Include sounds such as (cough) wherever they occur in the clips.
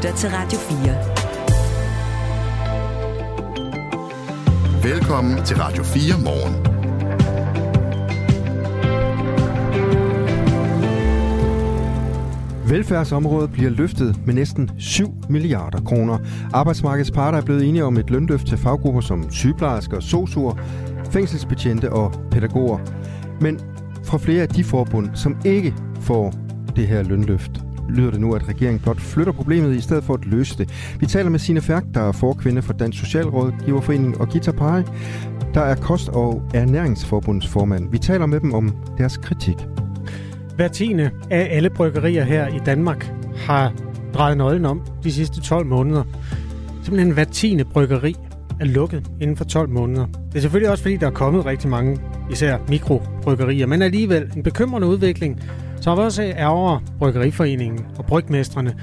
lytter til Radio 4. Velkommen til Radio 4 morgen. Velfærdsområdet bliver løftet med næsten 7 milliarder kroner. Arbejdsmarkedets parter er blevet enige om et lønløft til faggrupper som sygeplejersker, sosuer, fængselsbetjente og pædagoger. Men fra flere af de forbund, som ikke får det her lønløft, lyder det nu, at regeringen blot flytter problemet i stedet for at løse det. Vi taler med Sine Færk, der er forkvinde for Dansk Socialrådgiverforening, og Gita Pari, der er Kost- og Ernæringsforbundets formand. Vi taler med dem om deres kritik. Hver tiende af alle bryggerier her i Danmark har drejet nøglen om de sidste 12 måneder. Simpelthen hver tiende bryggeri er lukket inden for 12 måneder. Det er selvfølgelig også fordi, der er kommet rigtig mange, især mikrobryggerier, men alligevel en bekymrende udvikling, så har vi også ærger Bryggeriforeningen og brygmestrene.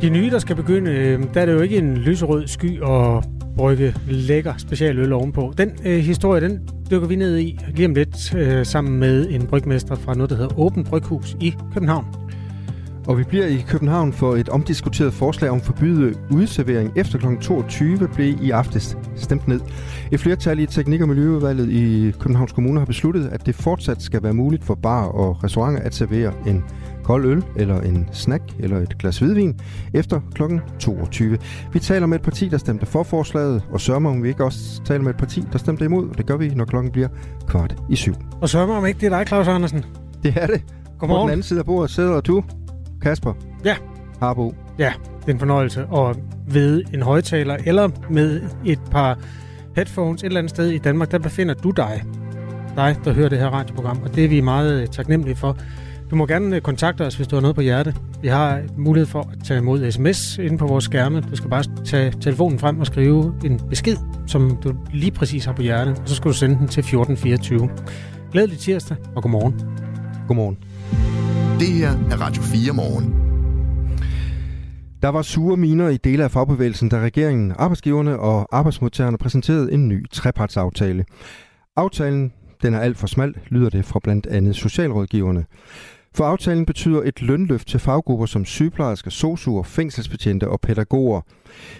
De nye, der skal begynde, øh, der er det jo ikke en lyserød sky og brygge lækker specialøl ovenpå. Den øh, historie, den dykker vi ned i lige om lidt øh, sammen med en brygmester fra noget, der hedder Åben Bryghus i København. Og vi bliver i København for et omdiskuteret forslag om forbyde udservering efter kl. 22 blev i aftes stemt ned. Et flertal i Teknik- og Miljøudvalget i Københavns Kommune har besluttet, at det fortsat skal være muligt for bar og restauranter at servere en kold øl, eller en snack, eller et glas hvidvin efter kl. 22. Vi taler med et parti, der stemte for forslaget, og sørger om vi ikke også taler med et parti, der stemte imod. Det gør vi, når klokken bliver kvart i syv. Og sørger om ikke det er dig, Claus Andersen? Det er det. Godmorgen. På den anden side af bordet sidder du, Kasper. Ja. Harbo. Ja, det er en fornøjelse at ved en højtaler, eller med et par headphones et eller andet sted i Danmark, der befinder du dig. Dig, der hører det her radioprogram, og det er vi meget øh, taknemmelige for. Du må gerne øh, kontakte os, hvis du har noget på hjerte. Vi har mulighed for at tage imod sms inde på vores skærme. Du skal bare tage telefonen frem og skrive en besked, som du lige præcis har på hjerte, og så skal du sende den til 1424. Glædelig tirsdag, og godmorgen. Godmorgen. Det her er Radio 4 morgen. Der var sure miner i dele af fagbevægelsen, da regeringen, arbejdsgiverne og arbejdsmodtagerne præsenterede en ny trepartsaftale. Aftalen den er alt for smal, lyder det fra blandt andet socialrådgiverne. For aftalen betyder et lønløft til faggrupper som sygeplejersker, sosuer, fængselsbetjente og pædagoger.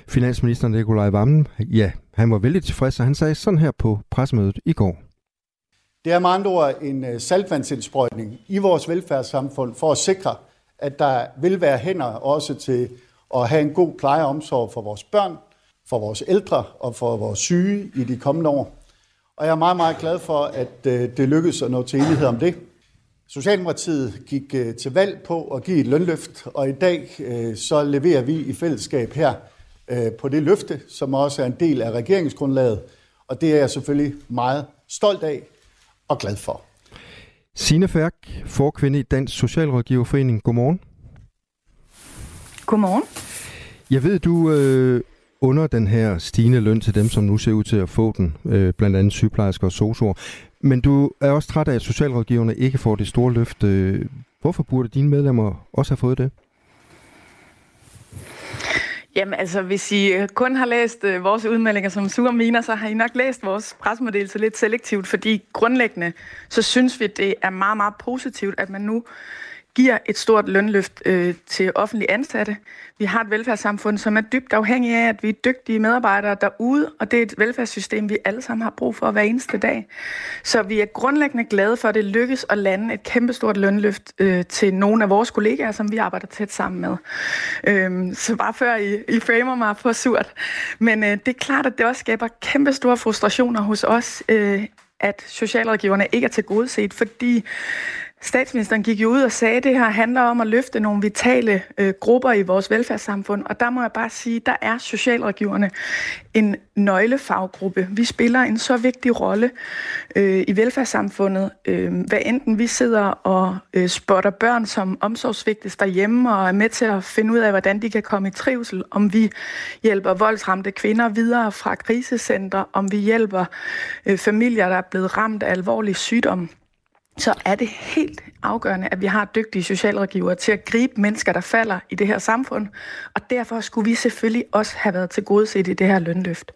Finansminister Nikolaj Vammen, ja, han var vældig tilfreds, og han sagde sådan her på pressemødet i går. Det er med andre ord en øh, saltvandsindsprøjtning i vores velfærdssamfund for at sikre, at der vil være hænder også til og have en god pleje og omsorg for vores børn, for vores ældre og for vores syge i de kommende år. Og jeg er meget, meget glad for, at øh, det lykkedes at nå til enighed om det. Socialdemokratiet gik øh, til valg på at give et lønløft, og i dag øh, så leverer vi i fællesskab her på det løfte, som også er en del af regeringsgrundlaget. Og det er jeg selvfølgelig meget stolt af og glad for. Signe Færk, forkvinde i Dansk Socialrådgiverforening. Godmorgen. Godmorgen. Jeg ved, du øh, under den her stigende løn til dem, som nu ser ud til at få den, øh, blandt andet sygeplejersker og sosuer. Men du er også træt af, at socialrådgiverne ikke får det store løft. Øh, hvorfor burde dine medlemmer også have fået det? Jamen altså, hvis I øh, kun har læst øh, vores udmeldinger som sure miner, så har I nok læst vores presmeddelelse lidt selektivt, fordi grundlæggende, så synes vi, det er meget, meget positivt, at man nu giver et stort lønløft øh, til offentlige ansatte. Vi har et velfærdssamfund, som er dybt afhængig af, at vi er dygtige medarbejdere derude, og det er et velfærdssystem, vi alle sammen har brug for hver eneste dag. Så vi er grundlæggende glade for, at det lykkes at lande et kæmpestort lønløft øh, til nogle af vores kollegaer, som vi arbejder tæt sammen med. Øh, så bare før I, I framer mig på surt. Men øh, det er klart, at det også skaber kæmpestore frustrationer hos os, øh, at socialrådgiverne ikke er til fordi Statsministeren gik jo ud og sagde, at det her handler om at løfte nogle vitale øh, grupper i vores velfærdssamfund. Og der må jeg bare sige, der er socialrådgiverne en nøglefaggruppe. Vi spiller en så vigtig rolle øh, i velfærdssamfundet. Øh, hvad enten vi sidder og øh, spotter børn, som omsorgsvigtes derhjemme og er med til at finde ud af, hvordan de kan komme i trivsel. Om vi hjælper voldsramte kvinder videre fra krisecentre. Om vi hjælper øh, familier, der er blevet ramt af alvorlig sygdom så er det helt afgørende, at vi har dygtige socialrådgivere til at gribe mennesker, der falder i det her samfund. Og derfor skulle vi selvfølgelig også have været til gode set i det her lønløft.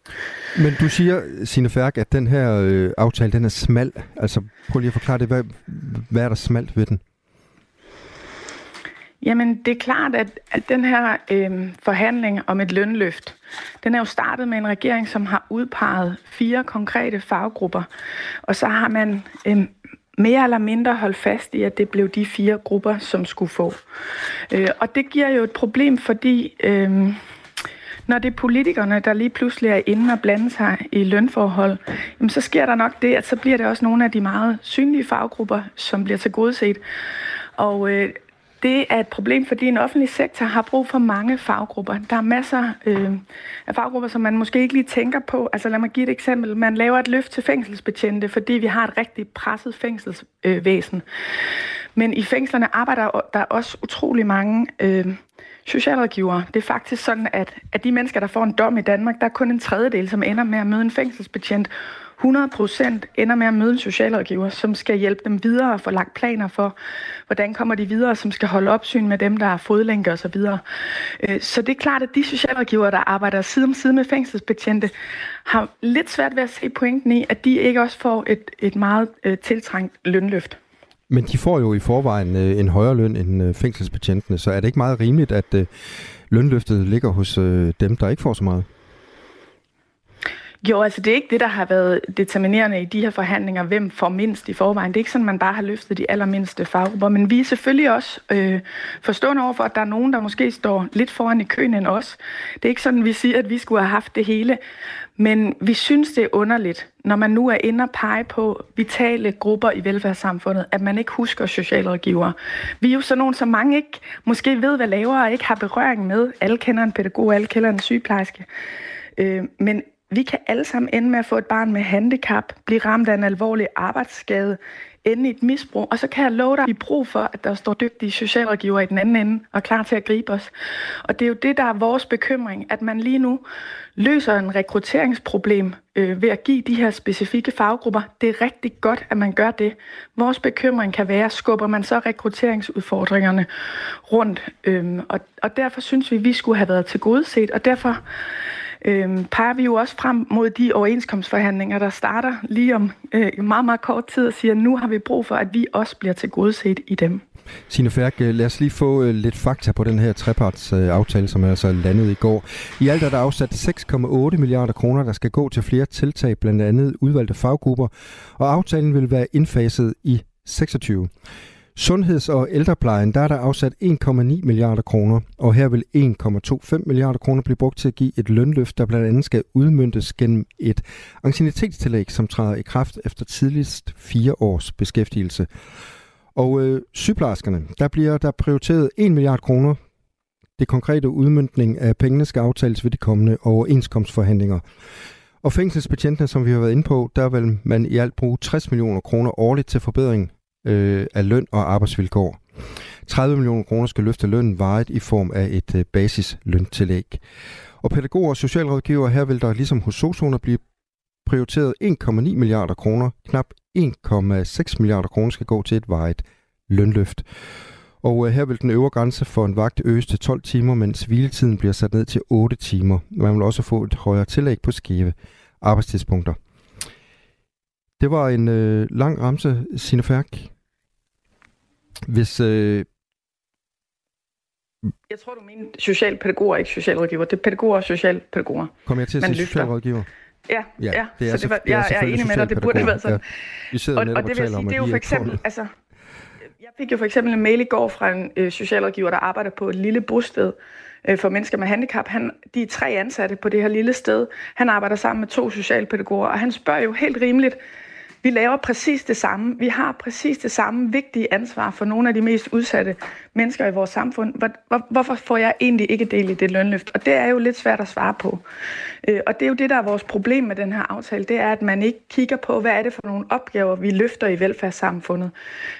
Men du siger, Signe Færk, at den her øh, aftale, den er smal. Altså, prøv lige at forklare det. Hvad, hvad er der smalt ved den? Jamen, det er klart, at, at den her øh, forhandling om et lønløft, den er jo startet med en regering, som har udpeget fire konkrete faggrupper, og så har man øh, mere eller mindre holdt fast i, at det blev de fire grupper, som skulle få. Øh, og det giver jo et problem, fordi øh, når det er politikerne, der lige pludselig er inde og blande sig i lønforhold, jamen så sker der nok det, at så bliver det også nogle af de meget synlige faggrupper, som bliver tilgodeset. Og øh, det er et problem, fordi en offentlig sektor har brug for mange faggrupper. Der er masser øh, af faggrupper, som man måske ikke lige tænker på. Altså lad mig give et eksempel. Man laver et løft til fængselsbetjente, fordi vi har et rigtig presset fængselsvæsen. Øh, Men i fængslerne arbejder der også utrolig mange øh, socialrådgivere. Det er faktisk sådan, at, at de mennesker, der får en dom i Danmark, der er kun en tredjedel, som ender med at møde en fængselsbetjent. 100 procent ender med at møde en socialrådgiver, som skal hjælpe dem videre og få lagt planer for, hvordan kommer de videre, som skal holde opsyn med dem, der er fodlænke osv. videre. Øh, så det er klart, at de socialrådgivere, der arbejder side om side med fængselsbetjente, har lidt svært ved at se pointen i, at de ikke også får et, et meget øh, tiltrængt lønløft. Men de får jo i forvejen øh, en højere løn end øh, fængselsbetjentene, så er det ikke meget rimeligt, at lønløftet ligger hos dem, der ikke får så meget? Jo, altså det er ikke det, der har været determinerende i de her forhandlinger, hvem får mindst i forvejen. Det er ikke sådan, man bare har løftet de allermindste faggrupper, men vi er selvfølgelig også øh, forstående over for, at der er nogen, der måske står lidt foran i køen end os. Det er ikke sådan, vi siger, at vi skulle have haft det hele, men vi synes, det er underligt, når man nu er inde og pege på vitale grupper i velfærdssamfundet, at man ikke husker socialrådgiver. Vi er jo sådan nogen, som mange ikke måske ved, hvad laver og ikke har berøring med. Alle kender en pædagog, alle kender en sygeplejerske. Øh, men vi kan alle sammen ende med at få et barn med handicap, blive ramt af en alvorlig arbejdsskade, ende i et misbrug, og så kan jeg love dig, at vi brug for, at der står dygtige socialrådgiver i den anden ende og klar til at gribe os. Og det er jo det, der er vores bekymring, at man lige nu løser en rekrutteringsproblem øh, ved at give de her specifikke faggrupper. Det er rigtig godt, at man gør det. Vores bekymring kan være, skubber man så rekrutteringsudfordringerne rundt. Øh, og, og derfor synes vi, at vi skulle have været til set, og derfor øh, peger vi jo også frem mod de overenskomstforhandlinger, der starter lige om øh, meget, meget kort tid og siger, at nu har vi brug for, at vi også bliver tilgodeset i dem. Signe Færk, øh, lad os lige få øh, lidt fakta på den her trepartsaftale, som er altså landet i går. I alt er der afsat 6,8 milliarder kroner, der skal gå til flere tiltag, blandt andet udvalgte faggrupper, og aftalen vil være indfaset i 26. Sundheds- og ældreplejen, der er der afsat 1,9 milliarder kroner, og her vil 1,25 milliarder kroner blive brugt til at give et lønløft, der blandt andet skal udmyndtes gennem et ancienitetstillæg, som træder i kraft efter tidligst fire års beskæftigelse. Og øh, sygeplejerskerne, der bliver der prioriteret 1 milliard kroner. Det konkrete udmyndning af pengene skal aftales ved de kommende overenskomstforhandlinger. Og fængselsbetjentene, som vi har været inde på, der vil man i alt bruge 60 millioner kroner årligt til forbedring øh, af løn og arbejdsvilkår. 30 millioner kroner skal løfte lønnen varet i form af et øh, basisløntillæg. Og pædagoger og socialrådgiver her vil der ligesom hos sosuner blive prioriteret 1,9 milliarder kroner. Knap 1,6 milliarder kroner skal gå til et varet lønløft. Og øh, her vil den øvre grænse for en vagt øges til 12 timer, mens hviletiden bliver sat ned til 8 timer. Man vil også få et højere tillæg på skæve arbejdstidspunkter. Det var en øh, lang ramse, Signe Færk. Hvis... Øh... Jeg tror, du mener socialpædagoger, ikke socialrådgiver. Det er pædagoger og socialpædagoger. Kom jeg til at sige socialrådgiver? Ja, ja, ja. Det er så det var, det er jeg, jeg er enig med dig, det burde have været sådan. Ja. Vi sidder og, og det vil sige, det er jo for eksempel, altså, jeg fik jo for eksempel en mail i går fra en øh, socialrådgiver, der arbejder på et lille bosted øh, for mennesker med handicap. Han, de er tre ansatte på det her lille sted. Han arbejder sammen med to socialpædagoger, og han spørger jo helt rimeligt, vi laver præcis det samme. Vi har præcis det samme vigtige ansvar for nogle af de mest udsatte mennesker i vores samfund. Hvor, hvor, hvorfor får jeg egentlig ikke del i det lønløft? Og det er jo lidt svært at svare på. Øh, og det er jo det, der er vores problem med den her aftale. Det er, at man ikke kigger på, hvad er det for nogle opgaver, vi løfter i velfærdssamfundet.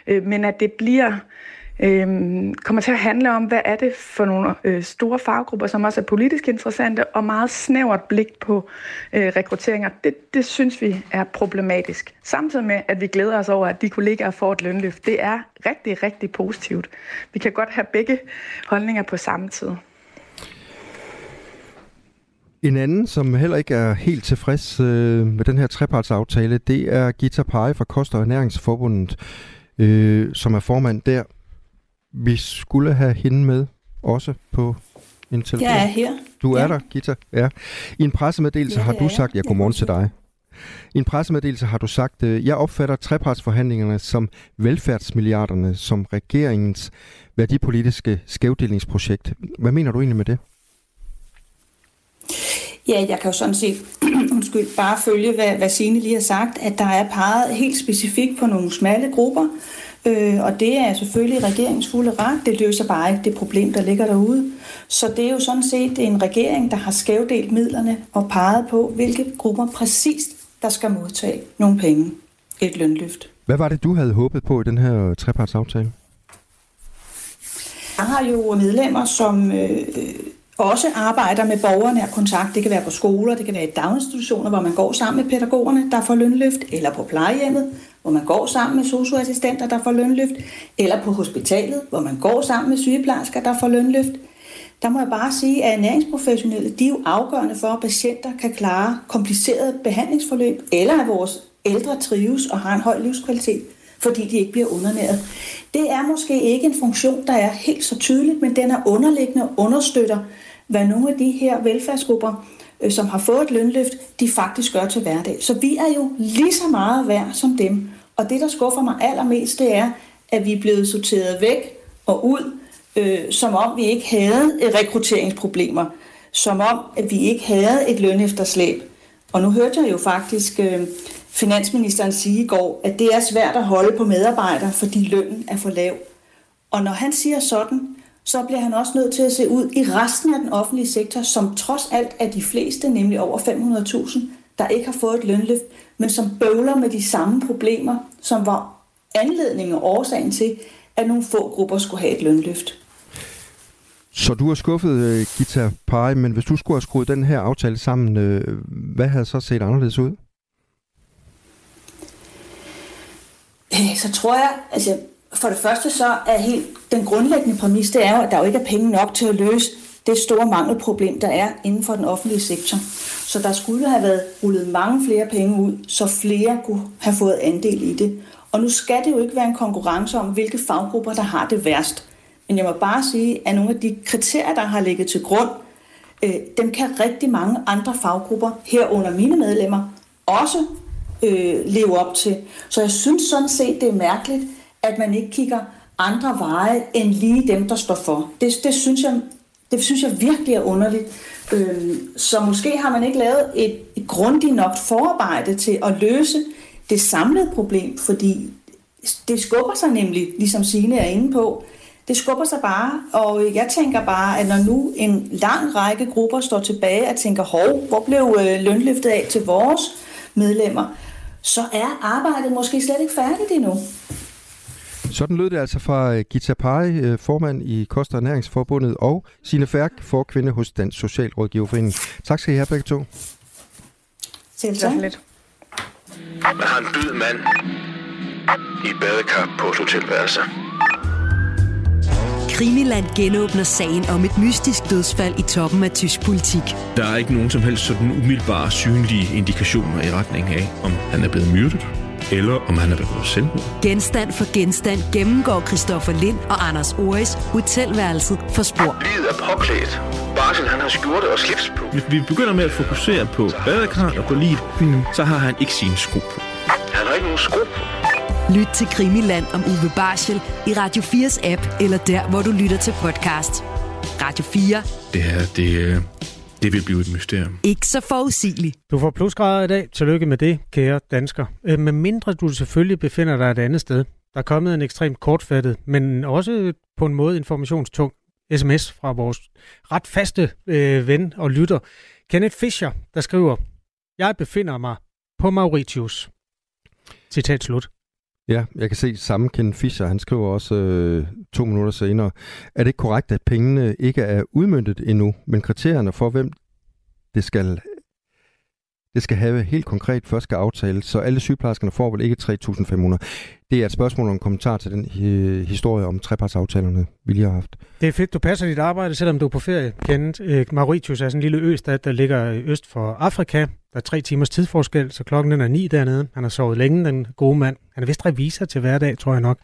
Øh, men at det bliver øh, kommer til at handle om, hvad er det for nogle øh, store faggrupper, som også er politisk interessante, og meget snævert blik på øh, rekrutteringer. Det, det synes vi er problematisk. Samtidig med, at vi glæder os over, at de kollegaer får et lønløft. Det er rigtig, rigtig positivt. Vi kan godt have begge holdninger på samme tid. En anden, som heller ikke er helt tilfreds øh, med den her trepartsaftale, det er Gita Pei fra Koster og Ernæringsforbundet, øh, som er formand der vi skulle have hende med også på en telefon. Jeg er her. Du er ja. der, Gita. Ja. I en pressemeddelelse Ja, har du sagt, jeg. ja, godmorgen til dig. I en pressemeddelelse har du sagt, øh, jeg opfatter trepartsforhandlingerne som velfærdsmilliarderne som regeringens værdipolitiske skævdelingsprojekt. Hvad mener du egentlig med det? Ja, jeg kan jo sådan set (clears throat) undskyld, bare følge, hvad, hvad Signe lige har sagt, at der er peget helt specifikt på nogle smalle grupper, øh, og det er selvfølgelig regeringens fulde ret. Det løser bare ikke det problem, der ligger derude. Så det er jo sådan set en regering, der har skævdelt midlerne og peget på, hvilke grupper præcist, der skal modtage nogle penge. Et lønløft. Hvad var det, du havde håbet på i den her trepartsaftale? Jeg har jo medlemmer, som øh, også arbejder med borgernær kontakt. Det kan være på skoler, det kan være i daginstitutioner, hvor man går sammen med pædagogerne, der får lønløft, eller på plejehjemmet, hvor man går sammen med socioassistenter, der får lønløft, eller på hospitalet, hvor man går sammen med sygeplejersker, der får lønløft. Der må jeg bare sige, at ernæringsprofessionelle de er jo afgørende for, at patienter kan klare komplicerede behandlingsforløb, eller at vores ældre trives og har en høj livskvalitet, fordi de ikke bliver undernæret. Det er måske ikke en funktion, der er helt så tydelig, men den er underliggende og understøtter, hvad nogle af de her velfærdsgrupper, øh, som har fået et lønløft, de faktisk gør til hverdag. Så vi er jo lige så meget værd som dem. Og det, der skuffer mig allermest, det er, at vi er blevet sorteret væk og ud, øh, som om vi ikke havde rekrutteringsproblemer, som om at vi ikke havde et lønefterslæb. Og nu hørte jeg jo faktisk øh, finansministeren sige i går, at det er svært at holde på medarbejdere, fordi lønnen er for lav. Og når han siger sådan, så bliver han også nødt til at se ud i resten af den offentlige sektor, som trods alt er de fleste, nemlig over 500.000, der ikke har fået et lønløft, men som bøvler med de samme problemer, som var anledningen og årsagen til, at nogle få grupper skulle have et lønløft. Så du har skuffet uh, Gita Pari, men hvis du skulle have skruet den her aftale sammen, uh, hvad havde så set anderledes ud? Øh, Så tror jeg, altså for det første så er helt den grundlæggende præmis, det er jo, at der jo ikke er penge nok til at løse det store mangelproblem, der er inden for den offentlige sektor. Så der skulle have været rullet mange flere penge ud, så flere kunne have fået andel i det. Og nu skal det jo ikke være en konkurrence om, hvilke faggrupper, der har det værst. Men jeg må bare sige, at nogle af de kriterier, der har ligget til grund, øh, dem kan rigtig mange andre faggrupper, herunder mine medlemmer, også øh, leve op til. Så jeg synes sådan set, det er mærkeligt, at man ikke kigger andre veje end lige dem, der står for. Det, det, synes, jeg, det synes jeg virkelig er underligt. Øh, så måske har man ikke lavet et, et grundigt nok forarbejde til at løse det samlede problem, fordi det skubber sig nemlig, ligesom Signe er inde på, det skubber sig bare, og jeg tænker bare, at når nu en lang række grupper står tilbage og tænker, hov, hvor blev øh, lønløftet af til vores medlemmer, så er arbejdet måske slet ikke færdigt endnu. Sådan lød det altså fra øh, Gita Pari, øh, formand i Kost- og Ernæringsforbundet, og Sine Færk, forkvinde hos Dansk Socialrådgiverforening. Tak skal I have begge to. Selv tak. lidt. Man har en død mand i et badekar på et hotelværelse. Krimiland genåbner sagen om et mystisk dødsfald i toppen af tysk politik. Der er ikke nogen som helst sådan umiddelbare synlige indikationer i retning af, om han er blevet myrdet, eller om han er begået selvmord. Genstand for genstand gennemgår Christoffer Lind og Anders Oris hotelværelset for spor. Livet er påklædt. Barsel, han har skjorte og slips på. Hvis vi begynder med at fokusere på badekarret og på livet, mm. så har han ikke sine sko på. Han har ikke nogen sko på. Lyt til Krimiland om Uwe Barschel i Radio 4's app, eller der, hvor du lytter til podcast. Radio 4. Det her, det, øh, det vil blive et mysterium. Ikke så forudsigeligt. Du får plusgrader i dag. Tillykke med det, kære dansker. Øh, Med mindre du selvfølgelig befinder dig et andet sted. Der er kommet en ekstremt kortfattet, men også på en måde informationstung sms fra vores ret faste øh, ven og lytter, Kenneth Fischer, der skriver, Jeg befinder mig på Mauritius. Citat slut. Ja, jeg kan se samme Ken Fischer, han skriver også øh, to minutter senere. Er det ikke korrekt, at pengene ikke er udmyndtet endnu, men kriterierne for, hvem det skal, det skal have helt konkret først skal aftales, så alle sygeplejerskerne får vel ikke 3.500. Det er et spørgsmål og en kommentar til den øh, historie om trepartsaftalerne, vi lige har haft. Det er fedt, du passer dit arbejde, selvom du er på ferie, Kenneth. Øh, Mauritius er sådan en lille østat, der ligger øst for Afrika. Der er tre timers tidsforskel, så klokken den er ni dernede. Han har sovet længe, den gode mand. Han er vist revisor til hverdag, tror jeg nok.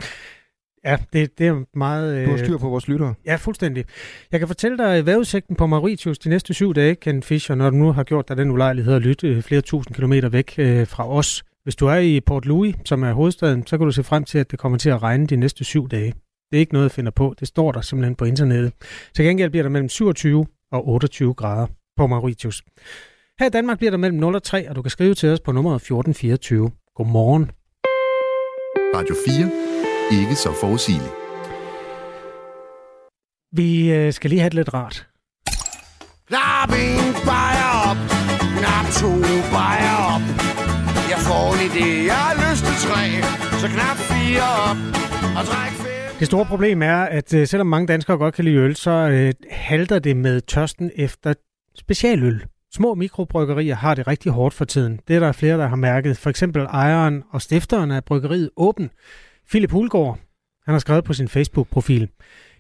Ja, det, det er meget... Du har styr på vores lyttere. Ja, fuldstændig. Jeg kan fortælle dig vejrudsigten på Mauritius de næste syv dage, Ken Fischer, når du nu har gjort dig den ulejlighed at lytte øh, flere tusind kilometer væk øh, fra os. Hvis du er i Port Louis, som er hovedstaden, så kan du se frem til, at det kommer til at regne de næste syv dage. Det er ikke noget, jeg finder på. Det står der simpelthen på internettet. Til gengæld bliver der mellem 27 og 28 grader på Mauritius. Her i Danmark bliver der mellem 0 og 3, og du kan skrive til os på nummeret 1424. Godmorgen. Radio 4. Ikke så forudsigeligt. Vi øh, skal lige have det lidt rart. Knap en bajer op, knap to bajer op. Jeg får en idé, jeg har lyst til tre, så knap fire op og træk fem. Det store problem er, at øh, selvom mange danskere godt kan lide øl, så øh, halter det med tørsten efter specialøl. Små mikrobryggerier har det rigtig hårdt for tiden. Det er der flere, der har mærket. For eksempel ejeren og stifteren af bryggeriet Åben, Philip Hulgaard. Han har skrevet på sin Facebook-profil.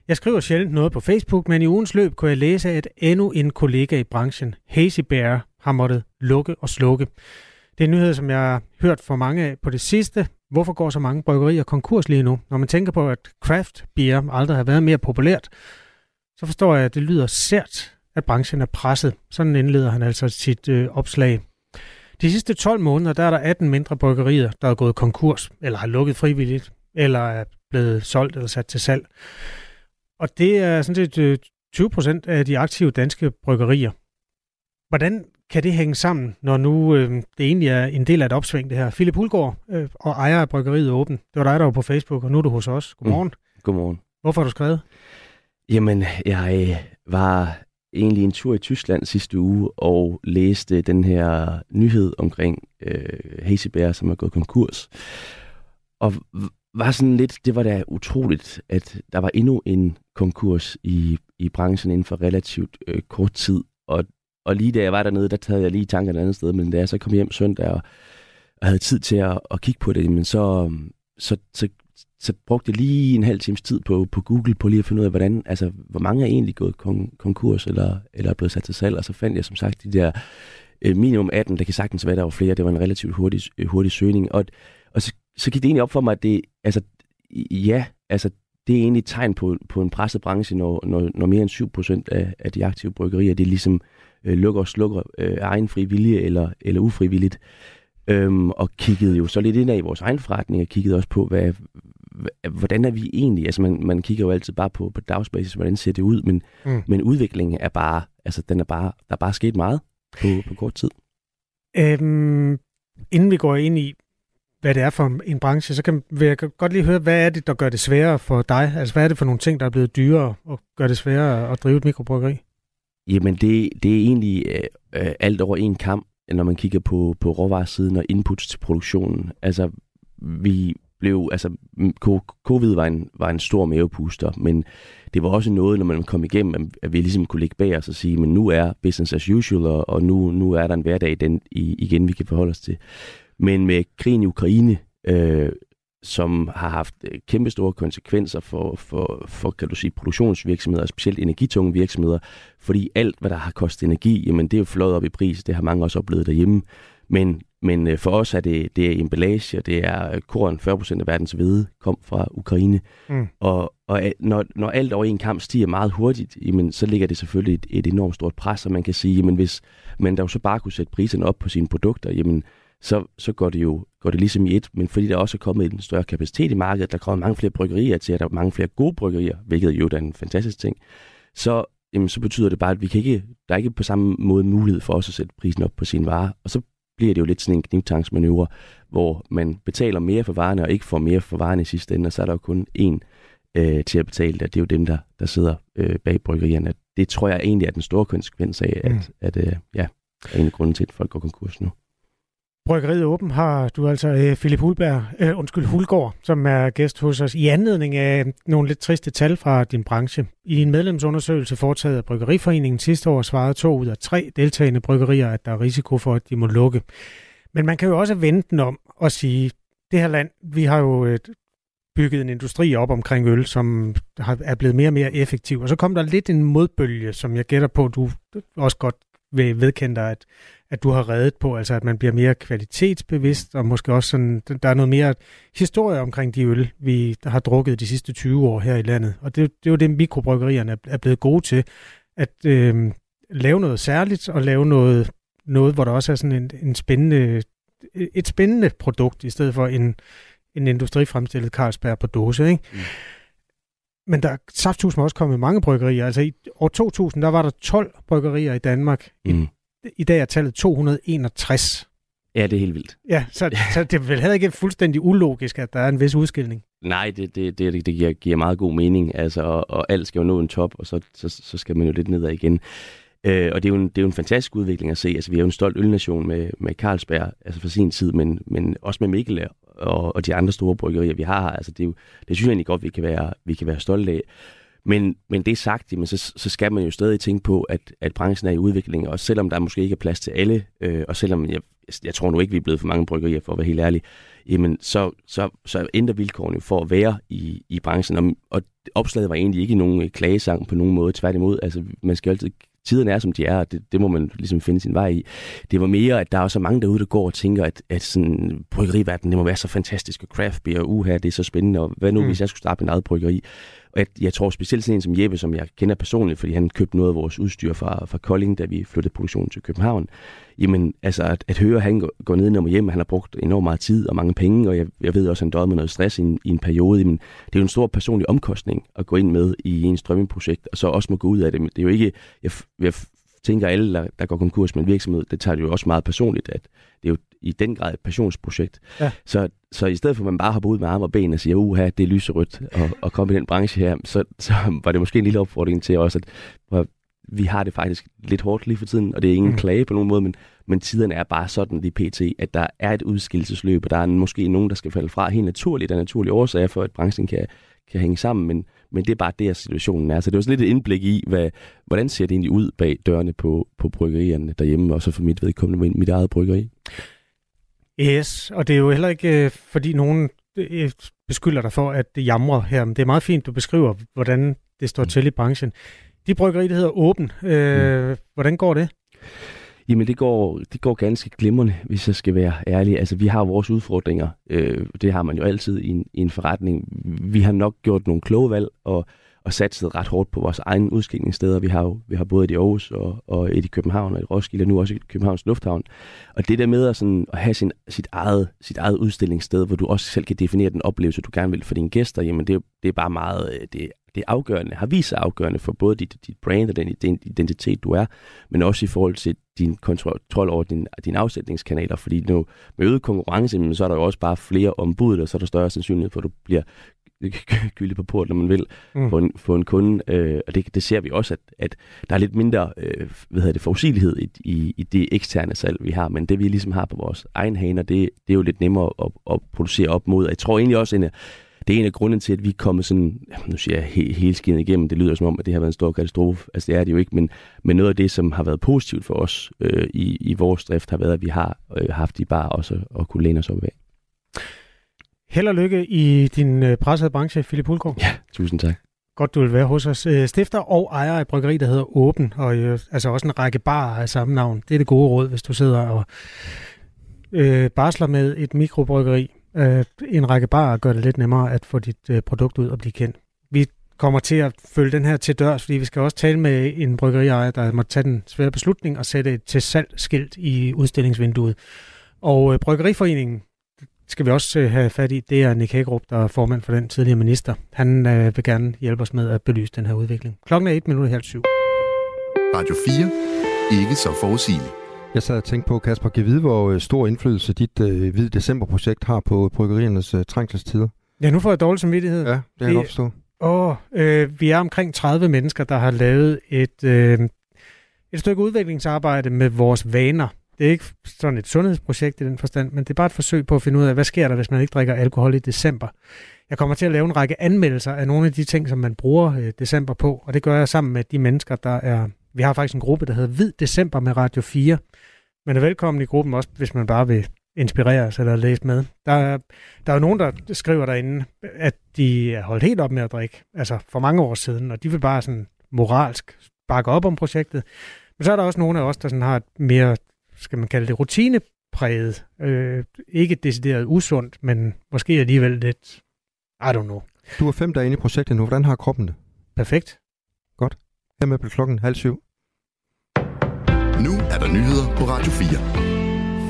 Jeg skriver sjældent noget på Facebook, men i ugens løb kunne jeg læse, at endnu en kollega i branchen, Hazy Bear, har måttet lukke og slukke. Det er en nyhed, som jeg har hørt for mange af på det sidste. Hvorfor går så mange bryggerier konkurs lige nu? Når man tænker på, at craft beer aldrig har været mere populært, så forstår jeg, at det lyder sært, at branchen er presset. Sådan indleder han altså sit øh, opslag. De sidste 12 måneder, der er der 18 mindre bryggerier, der er gået konkurs, eller har lukket frivilligt, eller er blevet solgt eller sat til salg. Og det er sådan set øh, 20 procent af de aktive danske bryggerier. Hvordan kan det hænge sammen, når nu øh, det egentlig er en del af et opsving, det her? Philip Hulgaard øh, og ejer af bryggeriet Åben. Det var dig, der var på Facebook, og nu er du hos os. Godmorgen. Mm. Godmorgen. Hvorfor har du skrevet? Jamen, jeg øh, var egentlig en tur i Tyskland sidste uge og læste den her nyhed omkring øh, Hazy Bear, som er gået konkurs. Og var sådan lidt, det var da utroligt, at der var endnu en konkurs i, i branchen inden for relativt øh, kort tid. Og, og lige da jeg var dernede, der tager jeg lige tanker et andet sted, men da jeg så kom hjem søndag og, og havde tid til at, at kigge på det, men så, så, så, så brugte jeg lige en halv times tid på, på Google på lige at finde ud af, hvordan, altså, hvor mange er egentlig gået kon- konkurs eller, eller er blevet sat til salg, og så fandt jeg som sagt de der øh, minimum 18, der kan sagtens være, der var flere, det var en relativt hurtig, hurtig søgning, og, og så, så gik det egentlig op for mig, at det, altså, ja, altså, det er egentlig et tegn på, på en presset branche, når, når, når mere end 7% af, af de aktive bryggerier, det ligesom øh, lukker og slukker øh, egen fri vilje eller, eller ufrivilligt. Øhm, og kiggede jo så lidt ind i vores egen forretning, og kiggede også på, hvad, hvordan er vi egentlig? Altså man, man kigger jo altid bare på, på dagsbasis, hvordan ser det ud, men, mm. men udviklingen er bare, altså den er bare, der er bare sket meget på, på kort tid. Øhm, inden vi går ind i, hvad det er for en branche, så kan, vil jeg godt lige høre, hvad er det, der gør det sværere for dig? Altså, hvad er det for nogle ting, der er blevet dyrere og gør det sværere at drive et mikrobryggeri? Jamen, det, det er egentlig øh, alt over en kamp, når man kigger på, på råvaresiden og inputs til produktionen. Altså, vi blev, altså, covid var en, var en stor mavepuster, men det var også noget, når man kom igennem, at vi ligesom kunne ligge bag os og sige, men nu er business as usual, og, og nu, nu er der en hverdag den, i, igen, vi kan forholde os til. Men med krigen i Ukraine, øh, som har haft øh, kæmpe store konsekvenser for, for, for kan du sige, produktionsvirksomheder, og specielt energitunge virksomheder, fordi alt, hvad der har kostet energi, jamen det er jo flået op i pris, det har mange også oplevet derhjemme. Men, men øh, for os er det, det er emballage, og det er korn, 40% af verdens hvede kom fra Ukraine. Mm. Og, og når, når alt over en kamp stiger meget hurtigt, jamen, så ligger det selvfølgelig et, et enormt stort pres, og man kan sige, jamen hvis man der jo så bare kunne sætte priserne op på sine produkter, jamen så, så går det jo går det ligesom i et, men fordi der også er kommet en større kapacitet i markedet, der kommer mange flere bryggerier til, at der er mange flere gode bryggerier, hvilket jo er en fantastisk ting, så, jamen, så betyder det bare, at vi kan ikke, der er ikke på samme måde mulighed for os at sætte prisen op på sine varer, og så bliver det jo lidt sådan en knivtangsmanøvre, hvor man betaler mere for varerne, og ikke får mere for varerne i sidste ende, og så er der jo kun én øh, til at betale det. Det er jo dem, der, der sidder øh, bag bryggerierne. Det tror jeg egentlig er den store konsekvens af, at, mm. at øh, ja, er en af grunden til, at folk går konkurs nu. Bryggeriet Åben har du altså øh, Philip Hulberg, øh, undskyld, Hulgaard, som er gæst hos os i anledning af nogle lidt triste tal fra din branche. I en medlemsundersøgelse foretaget af Bryggeriforeningen sidste år svarede to ud af tre deltagende bryggerier, at der er risiko for, at de må lukke. Men man kan jo også vende den om og sige, det her land, vi har jo et, bygget en industri op omkring øl, som er blevet mere og mere effektiv. Og så kom der lidt en modbølge, som jeg gætter på, du også godt vil vedkende dig, at, at du har reddet på, altså at man bliver mere kvalitetsbevidst, og måske også sådan, der er noget mere historie omkring de øl, vi har drukket de sidste 20 år her i landet. Og det, det er jo det, mikrobryggerierne er blevet gode til, at øh, lave noget særligt, og lave noget, noget hvor der også er sådan en, en spændende, et spændende produkt, i stedet for en, en industrifremstillet Carlsberg på dåse, ikke? Mm. Men der er safthusen også kommet mange bryggerier. Altså i år 2000, der var der 12 bryggerier i Danmark. Mm. I, I dag er tallet 261. Ja, det er helt vildt. Ja, så, så det er vel heller ikke fuldstændig ulogisk, at der er en vis udskilning. Nej, det, det, det, det giver, giver meget god mening, altså, og, og alt skal jo nå en top, og så, så, så skal man jo lidt nedad igen. Øh, og det er, jo en, det er jo en fantastisk udvikling at se. Altså, vi er jo en stolt ølnation med, med Carlsberg, altså for sin tid, men, men også med Mikkel og, og de andre store bryggerier, vi har her. Altså, det, er jo, det synes jeg egentlig godt, vi kan være, vi kan være stolte af. Men, men det sagt, jamen, så, så skal man jo stadig tænke på, at, at branchen er i udvikling, og selvom der måske ikke er plads til alle, øh, og selvom jeg, jeg tror nu ikke, vi er blevet for mange bryggerier, for at være helt ærlig, jamen så, så, så ændrer vilkårene jo for at være i, i branchen. Og, og opslaget var egentlig ikke nogen øh, klagesang på nogen måde, tværtimod. Altså, man skal altid tiderne er, som de er, og det, det må man ligesom finde sin vej i. Det var mere, at der er så mange derude, der går og tænker, at, at sådan, bryggeriverdenen, det må være så fantastisk, og craft beer, uha, det er så spændende, og hvad nu, mm. hvis jeg skulle starte en eget bryggeri? At jeg, tror specielt sådan en som Jeppe, som jeg kender personligt, fordi han købte noget af vores udstyr fra, fra Kolding, da vi flyttede produktionen til København. Jamen, altså at, at høre, at han går, går ned og hjem, han har brugt enormt meget tid og mange penge, og jeg, jeg ved også, at han døde med noget stress i en, i en periode. Men det er jo en stor personlig omkostning at gå ind med i en strømmeprojekt, og så også må gå ud af det. Men det er jo ikke, jeg, jeg tænker alle, der, der går konkurs med en virksomhed, det tager det jo også meget personligt, at det er jo i den grad et passionsprojekt. Ja. Så, så i stedet for at man bare hopper ud med arme og ben og siger, uha, det er lyserødt, og, og komme i den branche her, så, så var det måske en lille opfordring til også, at vi har det faktisk lidt hårdt lige for tiden, og det er ingen mm. klage på nogen måde, men, men tiderne er bare sådan lige pt, at der er et udskillelsesløb, og der er måske nogen, der skal falde fra helt naturligt, af naturlige årsager for, at branchen kan, kan hænge sammen, men, men det er bare der, situationen er. Så det var sådan lidt et indblik i, hvad, hvordan ser det egentlig ud bag dørene på, på bryggerierne derhjemme, og så for mit vedkommende mit, mit eget bryggeri. Yes, og det er jo heller ikke, øh, fordi nogen øh, beskylder dig for, at det jamrer her, men det er meget fint, du beskriver, hvordan det står mm. til i branchen. De bryggeri, der hedder Åben, øh, mm. hvordan går det? Jamen det går, det går ganske glimrende, hvis jeg skal være ærlig. Altså vi har vores udfordringer, øh, det har man jo altid i en, i en forretning. Vi har nok gjort nogle kloge valg og, og satset ret hårdt på vores egne udskilningssteder. Vi har jo vi har både et i Aarhus og, og et i København og i Roskilde, og nu også i Københavns Lufthavn. Og det der med at, sådan, at have sin, sit, eget, sit eget udstillingssted, hvor du også selv kan definere den oplevelse, du gerne vil for dine gæster, jamen det, det er bare meget, øh, det, det er afgørende, har vist sig afgørende for både dit, dit brand og den identitet, du er, men også i forhold til din kontrol over din, dine afsætningskanaler, fordi nu med øget konkurrence, så er der jo også bare flere ombud, og så er der større sandsynlighed for, at du bliver gyldig på port, når man vil, mm. få, en, få en kunde. Øh, og det, det ser vi også, at, at der er lidt mindre øh, hvad hedder det, forudsigelighed i, i, i det eksterne salg, vi har. Men det, vi ligesom har på vores egen haner, det, det er jo lidt nemmere at, at producere op mod. Jeg tror egentlig også, at det er en af grunden til, at vi er kommet sådan, nu siger jeg he, hele skinnet igennem, det lyder som om, at det har været en stor katastrofe. Altså det er det jo ikke, men, men noget af det, som har været positivt for os øh, i, i vores drift, har været, at vi har øh, haft de bare også at kunne læne os op af. Held og lykke i din øh, pressede branche, Philip Hulgaard. Ja, tusind tak. Godt, du vil være hos os. Øh, stifter og ejer af bryggeri, der hedder Åben, og øh, altså også en række barer af samme navn. Det er det gode råd, hvis du sidder og øh, barsler med et mikrobryggeri. Øh, en række barer gør det lidt nemmere at få dit øh, produkt ud og blive kendt. Vi kommer til at følge den her til dørs, fordi vi skal også tale med en bryggeriejer, der må tage den svære beslutning og sætte et til salg skilt i udstillingsvinduet. Og øh, Bryggeriforeningen skal vi også øh, have fat i, det er Nick Hagerup, der er formand for den tidligere minister. Han øh, vil gerne hjælpe os med at belyse den her udvikling. Klokken er et minut og halv syv. Radio 4. Ikke så forudsigeligt. Jeg sad og tænkte på, Kasper, kan vide, hvor øh, stor indflydelse dit øh, Hvid December-projekt har på bryggeriernes øh, trængselstider? Ja, nu får jeg dårlig samvittighed. Ja, det kan jeg godt forstå. Åh, øh, vi er omkring 30 mennesker, der har lavet et, øh, et stykke udviklingsarbejde med vores vaner. Det er ikke sådan et sundhedsprojekt i den forstand, men det er bare et forsøg på at finde ud af, hvad sker der, hvis man ikke drikker alkohol i december. Jeg kommer til at lave en række anmeldelser af nogle af de ting, som man bruger øh, december på, og det gør jeg sammen med de mennesker, der er... Vi har faktisk en gruppe, der hedder Hvid December med Radio 4. Man er velkommen i gruppen også, hvis man bare vil inspireres eller læse med. Der, der er jo nogen, der skriver derinde, at de er holdt helt op med at drikke, altså for mange år siden, og de vil bare sådan moralsk bakke op om projektet. Men så er der også nogle af os, der sådan har et mere, skal man kalde det, rutinepræget. Øh, ikke decideret usundt, men måske alligevel lidt, I don't know. Du er fem dage inde i projektet nu. Hvordan har kroppen det? Perfekt. Godt. Hermed blev klokken halv syv. Nu er der nyheder på Radio 4.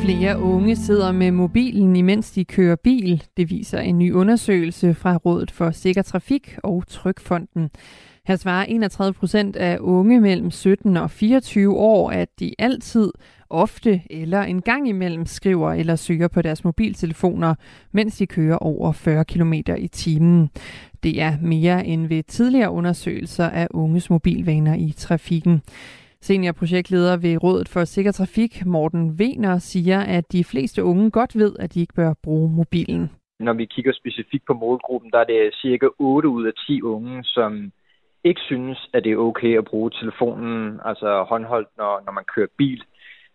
Flere unge sidder med mobilen, imens de kører bil. Det viser en ny undersøgelse fra Rådet for Sikker Trafik og Trykfonden. Her svarer 31 procent af unge mellem 17 og 24 år, at de altid, ofte eller en gang imellem skriver eller søger på deres mobiltelefoner, mens de kører over 40 km i timen. Det er mere end ved tidligere undersøgelser af unges mobilvaner i trafikken. Seniorprojektleder ved Rådet for Sikker Trafik, Morten Vener, siger, at de fleste unge godt ved, at de ikke bør bruge mobilen. Når vi kigger specifikt på målgruppen, der er det cirka 8 ud af 10 unge, som ikke synes, at det er okay at bruge telefonen, altså håndholdt, når, når man kører bil.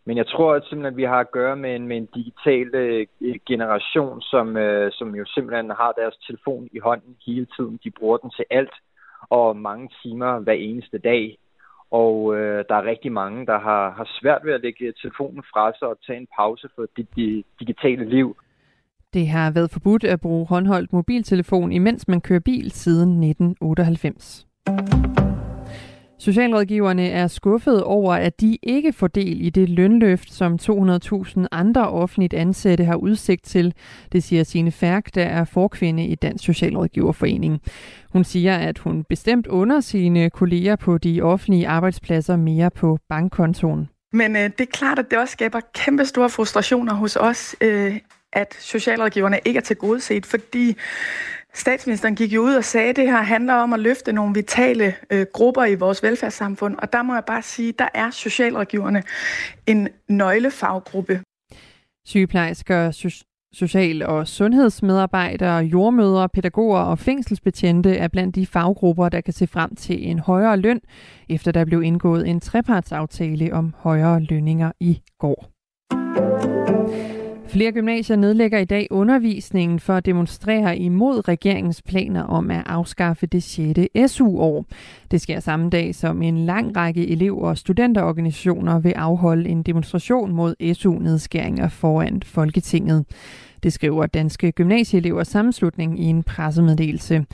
Men jeg tror at simpelthen, at vi har at gøre med en, med en digital øh, generation, som, øh, som jo simpelthen har deres telefon i hånden hele tiden. De bruger den til alt og mange timer hver eneste dag. Og øh, der er rigtig mange, der har, har svært ved at lægge telefonen fra sig og tage en pause for det, det digitale liv. Det har været forbudt at bruge håndholdt mobiltelefon, imens man kører bil siden 1998. Socialrådgiverne er skuffet over, at de ikke får del i det lønløft, som 200.000 andre offentligt ansatte har udsigt til. Det siger Signe Færk, der er forkvinde i Dansk Socialrådgiverforening. Hun siger, at hun bestemt under sine kolleger på de offentlige arbejdspladser mere på bankkontoen. Men øh, det er klart, at det også skaber kæmpe store frustrationer hos os, øh, at socialrådgiverne ikke er til godset, fordi Statsministeren gik jo ud og sagde, at det her handler om at løfte nogle vitale øh, grupper i vores velfærdssamfund, og der må jeg bare sige, der er socialrådgiverne en nøglefaggruppe. Sygeplejersker, social- og sundhedsmedarbejdere, jordmødre, pædagoger og fængselsbetjente er blandt de faggrupper, der kan se frem til en højere løn, efter der blev indgået en trepartsaftale om højere lønninger i går. Flere gymnasier nedlægger i dag undervisningen for at demonstrere imod regeringens planer om at afskaffe det 6. SU-år. Det sker samme dag, som en lang række elev- og studenterorganisationer vil afholde en demonstration mod SU-nedskæringer foran Folketinget. Det skriver Danske Gymnasieelevers Sammenslutning i en pressemeddelelse.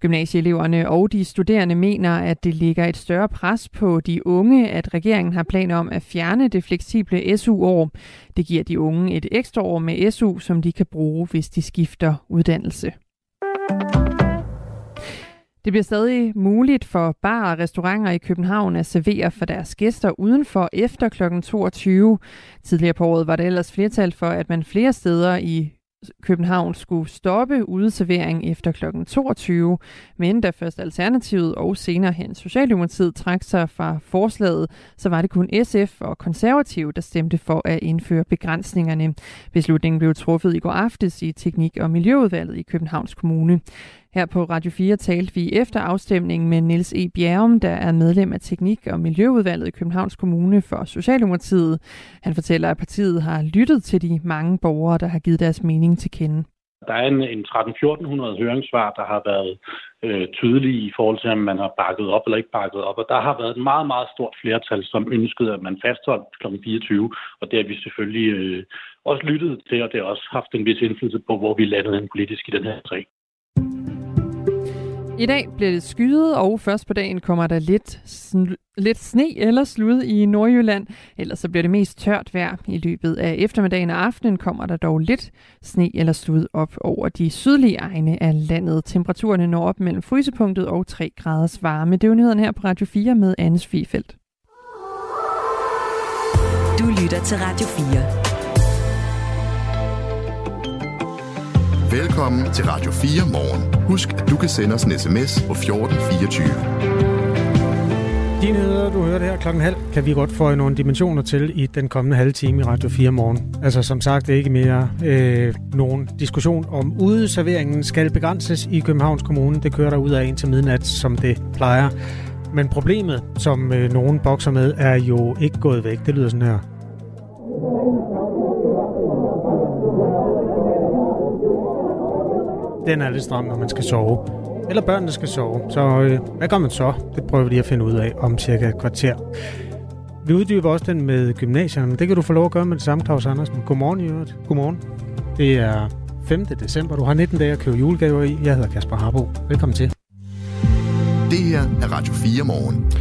Gymnasieeleverne og de studerende mener, at det ligger et større pres på de unge, at regeringen har planer om at fjerne det fleksible SU-år. Det giver de unge et ekstra år med SU, som de kan bruge, hvis de skifter uddannelse. Det bliver stadig muligt for barer og restauranter i København at servere for deres gæster udenfor efter kl. 22. Tidligere på året var der ellers flertal for, at man flere steder i København skulle stoppe udeservering efter kl. 22, men da først Alternativet og senere hen Socialdemokratiet trak sig fra forslaget, så var det kun SF og Konservative, der stemte for at indføre begrænsningerne. Beslutningen blev truffet i går aftes i Teknik- og Miljøudvalget i Københavns Kommune. Her på Radio 4 talte vi efter afstemningen med Niels E. Bjerrum, der er medlem af Teknik- og Miljøudvalget i Københavns Kommune for Socialdemokratiet. Han fortæller, at partiet har lyttet til de mange borgere, der har givet deres mening til kende. Der er en, en 13-1400 høringssvar, der har været øh, tydelige i forhold til, om man har bakket op eller ikke bakket op. Og der har været et meget, meget stort flertal, som ønskede, at man fastholdt kl. 24. Og det har vi selvfølgelig øh, også lyttet til, og det har også haft en vis indflydelse på, hvor vi landede en politisk i den her sag. I dag bliver det skyet, og først på dagen kommer der lidt, lidt sne eller slud i Nordjylland. Ellers så bliver det mest tørt vejr. I løbet af eftermiddagen og aftenen kommer der dog lidt sne eller slud op over de sydlige egne af landet. Temperaturerne når op mellem frysepunktet og 3 graders varme. Det er jo nyheden her på Radio 4 med Anne Fifeldt. Du lytter til Radio 4. Velkommen til Radio 4 morgen. Husk, at du kan sende os en sms på 1424. De nyheder, du hørte her klokken halv, kan vi godt få nogle dimensioner til i den kommende halve time i Radio 4 morgen. Altså som sagt, det er ikke mere øh, nogen diskussion om udeserveringen skal begrænses i Københavns Kommune. Det kører der ud af en til midnat, som det plejer. Men problemet, som øh, nogen bokser med, er jo ikke gået væk. Det lyder sådan her. Den er lidt stram, når man skal sove. Eller børnene skal sove. Så øh, hvad gør man så? Det prøver vi lige at finde ud af om cirka et kvarter. Vi uddyber også den med gymnasierne, men det kan du få lov at gøre med det samme, Claus Andersen. Godmorgen i øvrigt. Godmorgen. Det er 5. december. Du har 19 dage at købe julegaver i. Jeg hedder Kasper Harbo. Velkommen til. Det her er Radio 4 morgen.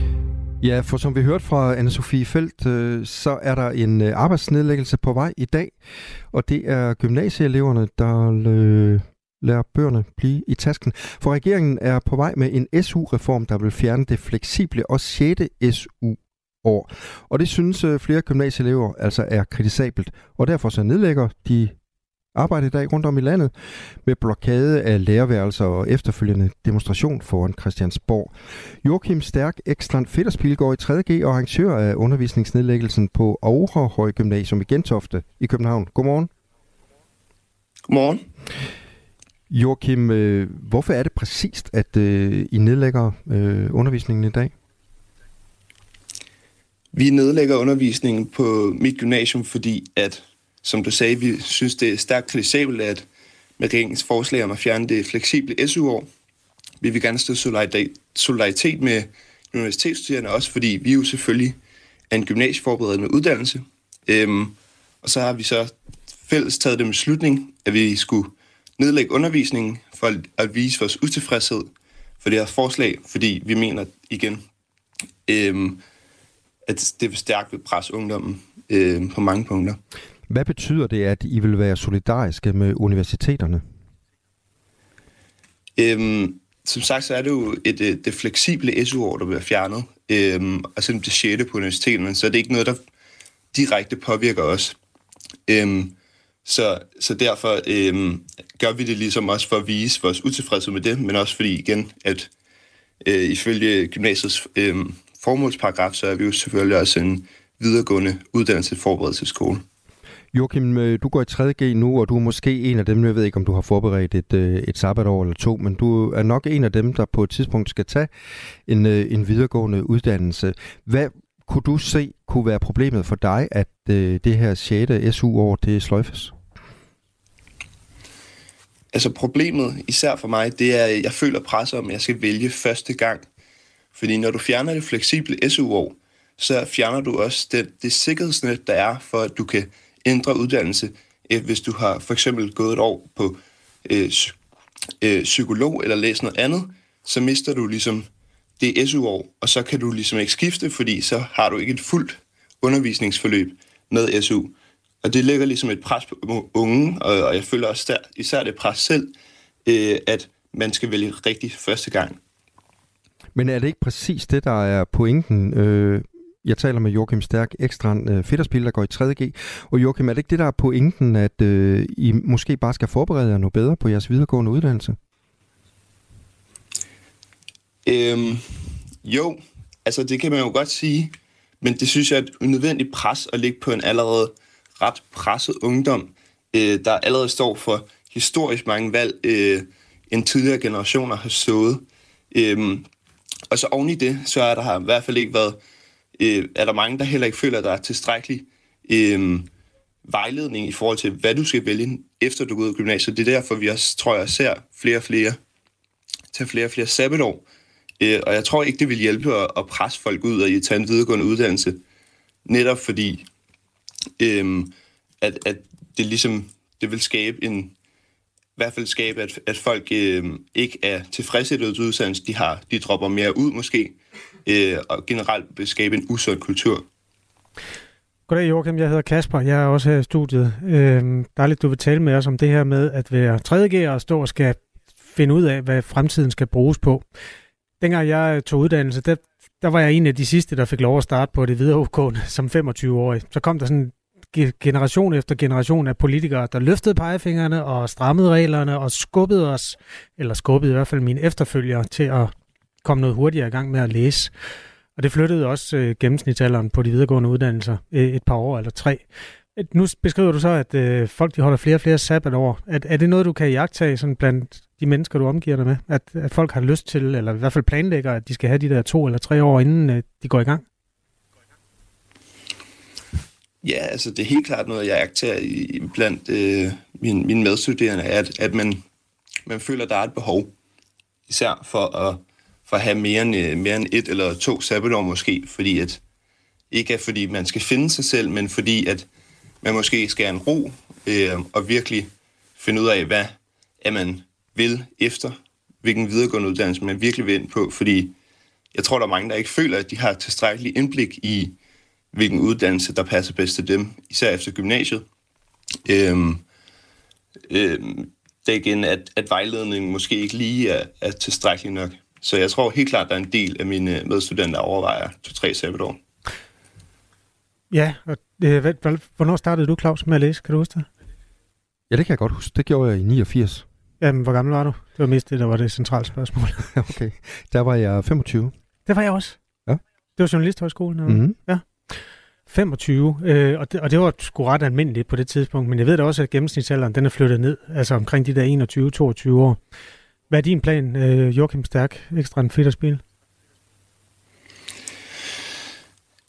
Ja, for som vi hørte fra Anne-Sophie Felt, øh, så er der en øh, arbejdsnedlæggelse på vej i dag, og det er gymnasieeleverne, der øh, lader bøgerne blive i tasken. For regeringen er på vej med en SU-reform, der vil fjerne det fleksible og 6. SU-år. Og det synes øh, flere gymnasieelever altså er kritisabelt, og derfor så nedlægger de arbejde i dag rundt om i landet med blokade af lærerværelser og efterfølgende demonstration foran Christiansborg. Joachim Stærk, Ekstrand Fedderspil, går i 3.G og arrangør af undervisningsnedlæggelsen på Aarhus Gymnasium i Gentofte i København. Godmorgen. Godmorgen. Joachim, øh, hvorfor er det præcist, at øh, I nedlægger øh, undervisningen i dag? Vi nedlægger undervisningen på mit gymnasium, fordi at som du sagde, vi synes, det er stærkt kritisabelt, at med regeringens forslag om at fjerne det fleksible SU-år, vi vil gerne stå solidaritet med universitetsstuderende også, fordi vi jo selvfølgelig er en gymnasieforberedende uddannelse. Øhm, og så har vi så fælles taget den beslutning, at vi skulle nedlægge undervisningen for at vise vores utilfredshed for det her forslag, fordi vi mener igen, øhm, at det vil stærkt vil presse ungdommen øhm, på mange punkter. Hvad betyder det, at I vil være solidariske med universiteterne? Øhm, som sagt, så er det jo et, et, det fleksible SU-år, der bliver fjernet. Øhm, og selvom det 6. på universiteterne, så er det ikke noget, der direkte påvirker os. Øhm, så, så derfor øhm, gør vi det ligesom også for at vise vores utilfredshed med det, men også fordi igen, at øh, ifølge gymnasiets øh, formålsparagraf, så er vi jo selvfølgelig også en videregående uddannelsesforberedelsesskole. Joachim, øh, du går i 3.G nu, og du er måske en af dem, jeg ved ikke, om du har forberedt et, øh, et sabbatår eller to, men du er nok en af dem, der på et tidspunkt skal tage en, øh, en videregående uddannelse. Hvad kunne du se kunne være problemet for dig, at det her 6. SU-år, det sløjfes? Altså problemet, især for mig, det er, at jeg føler pres om, at jeg skal vælge første gang. Fordi når du fjerner det fleksible SU-år, så fjerner du også det, det sikkerhedsnet, der er for, at du kan ændre uddannelse, øh, hvis du har for eksempel gået et år på øh, øh, psykolog eller læst noget andet, så mister du ligesom det SU-år, og så kan du ligesom ikke skifte, fordi så har du ikke et fuldt undervisningsforløb med SU. Og det lægger ligesom et pres på unge, og, og jeg føler også der, især det pres selv, øh, at man skal vælge rigtig første gang. Men er det ikke præcis det, der er pointen? Øh, jeg taler med Joachim Stærk, Ekstrand øh, Fedderspil, der går i 3.G. Og Joachim, er det ikke det, der er pointen, at øh, I måske bare skal forberede jer noget bedre på jeres videregående uddannelse? Øhm, jo, altså det kan man jo godt sige, men det synes jeg er et unødvendigt pres at ligge på en allerede ret presset ungdom, øh, der allerede står for historisk mange valg, øh, end tidligere generationer har sået. Øhm, og så oven i det, så er der har i hvert fald ikke været øh, er der mange, der heller ikke føler, at der er tilstrækkelig øh, vejledning i forhold til, hvad du skal vælge, efter du går ud af gymnasiet. Det er derfor, vi også, tror jeg, ser flere og flere tage flere og flere sabbatår. Øh, og jeg tror ikke, det vil hjælpe at, at presse folk ud og tage en videregående uddannelse. Netop fordi, øh, at, at det ligesom, det vil skabe en, i hvert fald skabe, at, at folk øh, ikke er tilfredse med uddannelse. De, har, de dropper mere ud måske, øh, og generelt skabe en usund kultur. Goddag Joachim, jeg hedder Kasper, jeg er også her i studiet. Øh, dejligt, du vil tale med os om det her med at være 3. og stå og skal finde ud af, hvad fremtiden skal bruges på. Dengang jeg tog uddannelse, der, der var jeg en af de sidste, der fik lov at starte på det videregående som 25-årig. Så kom der sådan generation efter generation af politikere, der løftede pegefingrene og strammede reglerne og skubbede os, eller skubbede i hvert fald mine efterfølgere til at komme noget hurtigere i gang med at læse. Og det flyttede også øh, gennemsnitsalderen på de videregående uddannelser øh, et par år eller tre. Nu beskriver du så, at øh, folk de holder flere og flere sabbatår. Er, er det noget, du kan jagtage sådan blandt de mennesker, du omgiver dig med? At, at folk har lyst til, eller i hvert fald planlægger, at de skal have de der to eller tre år, inden øh, de går i gang? Ja, altså det er helt klart noget, jeg jagtager i, blandt øh, mine, mine medstuderende, at, at man, man føler, at der er et behov, især for at for at have mere end, øh, mere end et eller to sabbatår måske, fordi at ikke er fordi man skal finde sig selv, men fordi at man måske skal have en ro øh, og virkelig finde ud af, hvad er man vil efter, hvilken videregående uddannelse man virkelig vil ind på, fordi jeg tror, der er mange, der ikke føler, at de har tilstrækkelig indblik i, hvilken uddannelse, der passer bedst til dem, især efter gymnasiet. Øhm, øhm, det er igen, at, at vejledningen måske ikke lige er, er tilstrækkelig nok. Så jeg tror helt klart, der er en del af mine medstudenter, der overvejer to-tre sabbatår. Ja, og øh, hvornår startede du, Claus, med at læse? Kan du huske det? Ja, det kan jeg godt huske. Det gjorde jeg i 89. Jamen, hvor gammel var du? Det var mest det, der var det centrale spørgsmål. (laughs) okay. Der var jeg 25. Det var jeg også. Ja. Det var journalisthøjskolen. Eller? Mm-hmm. Ja. 25, øh, og, det, og det var sgu ret almindeligt på det tidspunkt, men jeg ved da også, at gennemsnitsalderen den er flyttet ned, altså omkring de der 21-22 år. Hvad er din plan, øh, Joachim Stærk, ekstra en fedt at spille?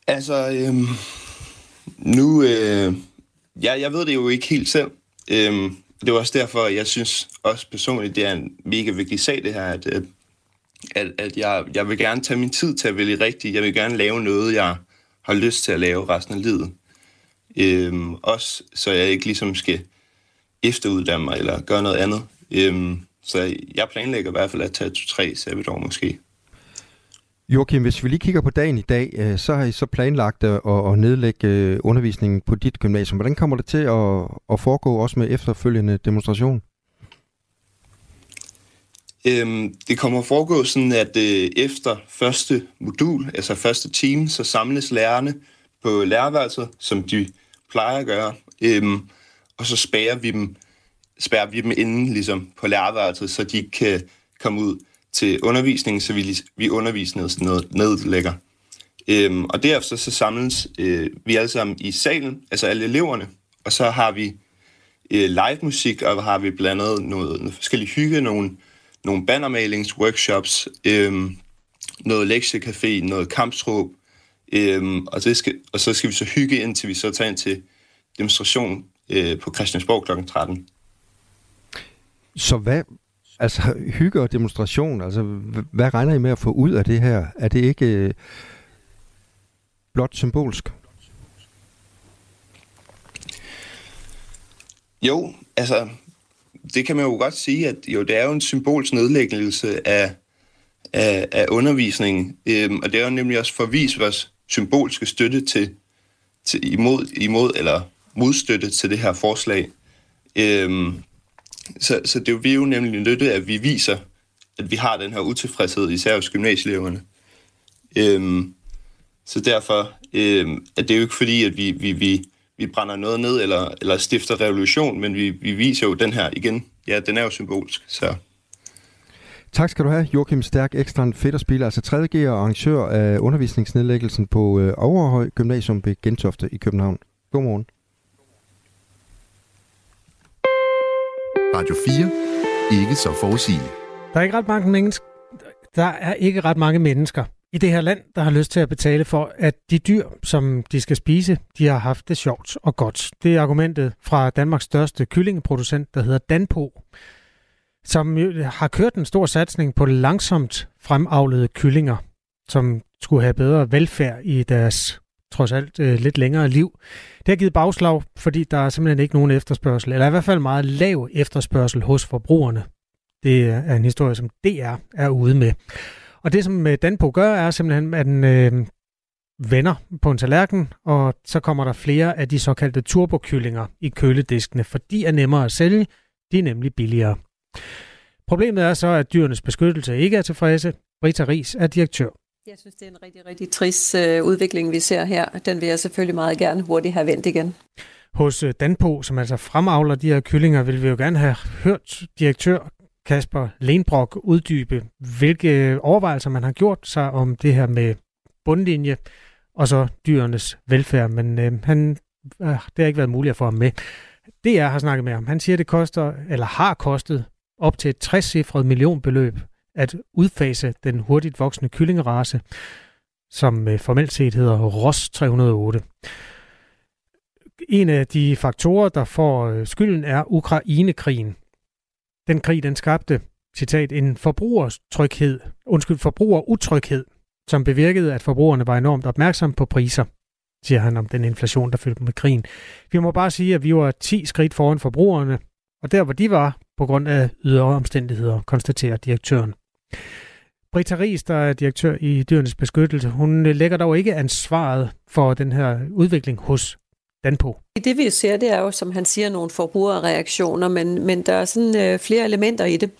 Altså, øhm, nu, øh, ja, jeg ved det jo ikke helt selv. Øhm, det var også derfor, jeg synes også personligt, det er en mega vigtig sag, det her, at, øh, at, at jeg, jeg vil gerne tage min tid til at vælge rigtigt. Jeg vil gerne lave noget, jeg har lyst til at lave resten af livet. Øhm, også så jeg ikke ligesom skal efteruddanne mig eller gøre noget andet. Øhm, så jeg planlægger i hvert fald at tage to-tre sabbatår måske. Joachim, hvis vi lige kigger på dagen i dag, øh, så har I så planlagt øh, at, nedlægge øh, undervisningen på dit gymnasium. Hvordan kommer det til at, foregå også med efterfølgende demonstration? Øhm, det kommer at foregå sådan, at øh, efter første modul, altså første time, så samles lærerne på lærerværelset, som de plejer at gøre, øhm, og så spærrer vi dem, spærrer vi dem inde ligesom, på lærerværelset, så de kan komme ud til undervisningen, så vi, vi undervisningen nedlægger. Øhm, og derefter så samles øh, vi alle sammen i salen, altså alle eleverne, og så har vi øh, live musik, og har vi blandet noget, noget forskellige hygge, nogle, nogle bannermalingsworkshops, øhm, noget lektiecafé, noget kamptråb, øhm, og, det skal, og så skal vi så hygge, indtil vi så tager ind til demonstration øh, på Christiansborg kl. 13. Så hvad, altså hygge og demonstration, altså hvad regner I med at få ud af det her? Er det ikke øh, blot symbolsk? Jo, altså det kan man jo godt sige, at jo, det er jo en symbolsk nedlæggelse af, af, af undervisningen, øhm, og det er jo nemlig også for at vise vores symbolske støtte til, til imod, imod eller modstøtte til det her forslag. Øhm, så, så det er jo nemlig nytte, at vi viser, at vi har den her utilfredshed, især hos gymnasieeleverne. Øhm, så derfor øhm, er det jo ikke fordi, at vi, vi, vi, vi brænder noget ned eller, eller stifter revolution, men vi, vi viser jo den her igen. Ja, den er jo symbolsk, så... Tak skal du have, Joachim Stærk, ekstra fætterspiller, altså 3.G og arrangør af undervisningsnedlæggelsen på øh, Overhøj Gymnasium ved Gentofte i København. Godmorgen. Radio 4. Ikke så forudsigende. Der er ikke ret mange mennesker, der er ikke ret mange mennesker i det her land, der har lyst til at betale for, at de dyr, som de skal spise, de har haft det sjovt og godt. Det er argumentet fra Danmarks største kyllingeproducent, der hedder Danpo, som har kørt en stor satsning på langsomt fremavlede kyllinger, som skulle have bedre velfærd i deres trods alt øh, lidt længere liv. Det har givet bagslag, fordi der er simpelthen ikke nogen efterspørgsel, eller i hvert fald meget lav efterspørgsel hos forbrugerne. Det er en historie, som DR er ude med. Og det, som øh, Danpo gør, er simpelthen, at den øh, vender på en tallerken, og så kommer der flere af de såkaldte turbokyllinger i kølediskene, for de er nemmere at sælge, de er nemlig billigere. Problemet er så, at dyrenes beskyttelse ikke er tilfredse. Brita Ries er direktør. Jeg synes, det er en rigtig, rigtig trist øh, udvikling, vi ser her. Den vil jeg selvfølgelig meget gerne hurtigt have vendt igen. Hos øh, Danpo, som altså fremavler de her kyllinger, vil vi jo gerne have hørt direktør Kasper Lenbrok uddybe, hvilke øh, overvejelser man har gjort sig om det her med bundlinje og så dyrenes velfærd, men øh, han, øh, det har ikke været muligt at få ham med. DR har snakket med ham. Han siger, at det koster, eller har kostet op til et 60-cifret millionbeløb at udfase den hurtigt voksende kyllingerace, som øh, formelt set hedder ROS 308. En af de faktorer, der får øh, skylden, er Ukrainekrigen. Den krig, den skabte, citat, en forbrugertryghed, undskyld, forbrugerutryghed, som bevirkede, at forbrugerne var enormt opmærksomme på priser. siger han om den inflation, der følte med krigen. Vi må bare sige, at vi var 10 skridt foran forbrugerne, og der hvor de var, på grund af ydre omstændigheder, konstaterer direktøren. Britta Ries, der er direktør i Dyrenes Beskyttelse, hun øh, lægger dog ikke ansvaret for den her udvikling hos Danpo. Det vi ser, det er jo, som han siger, nogle forbrugerreaktioner, men, men der er sådan øh, flere elementer i det.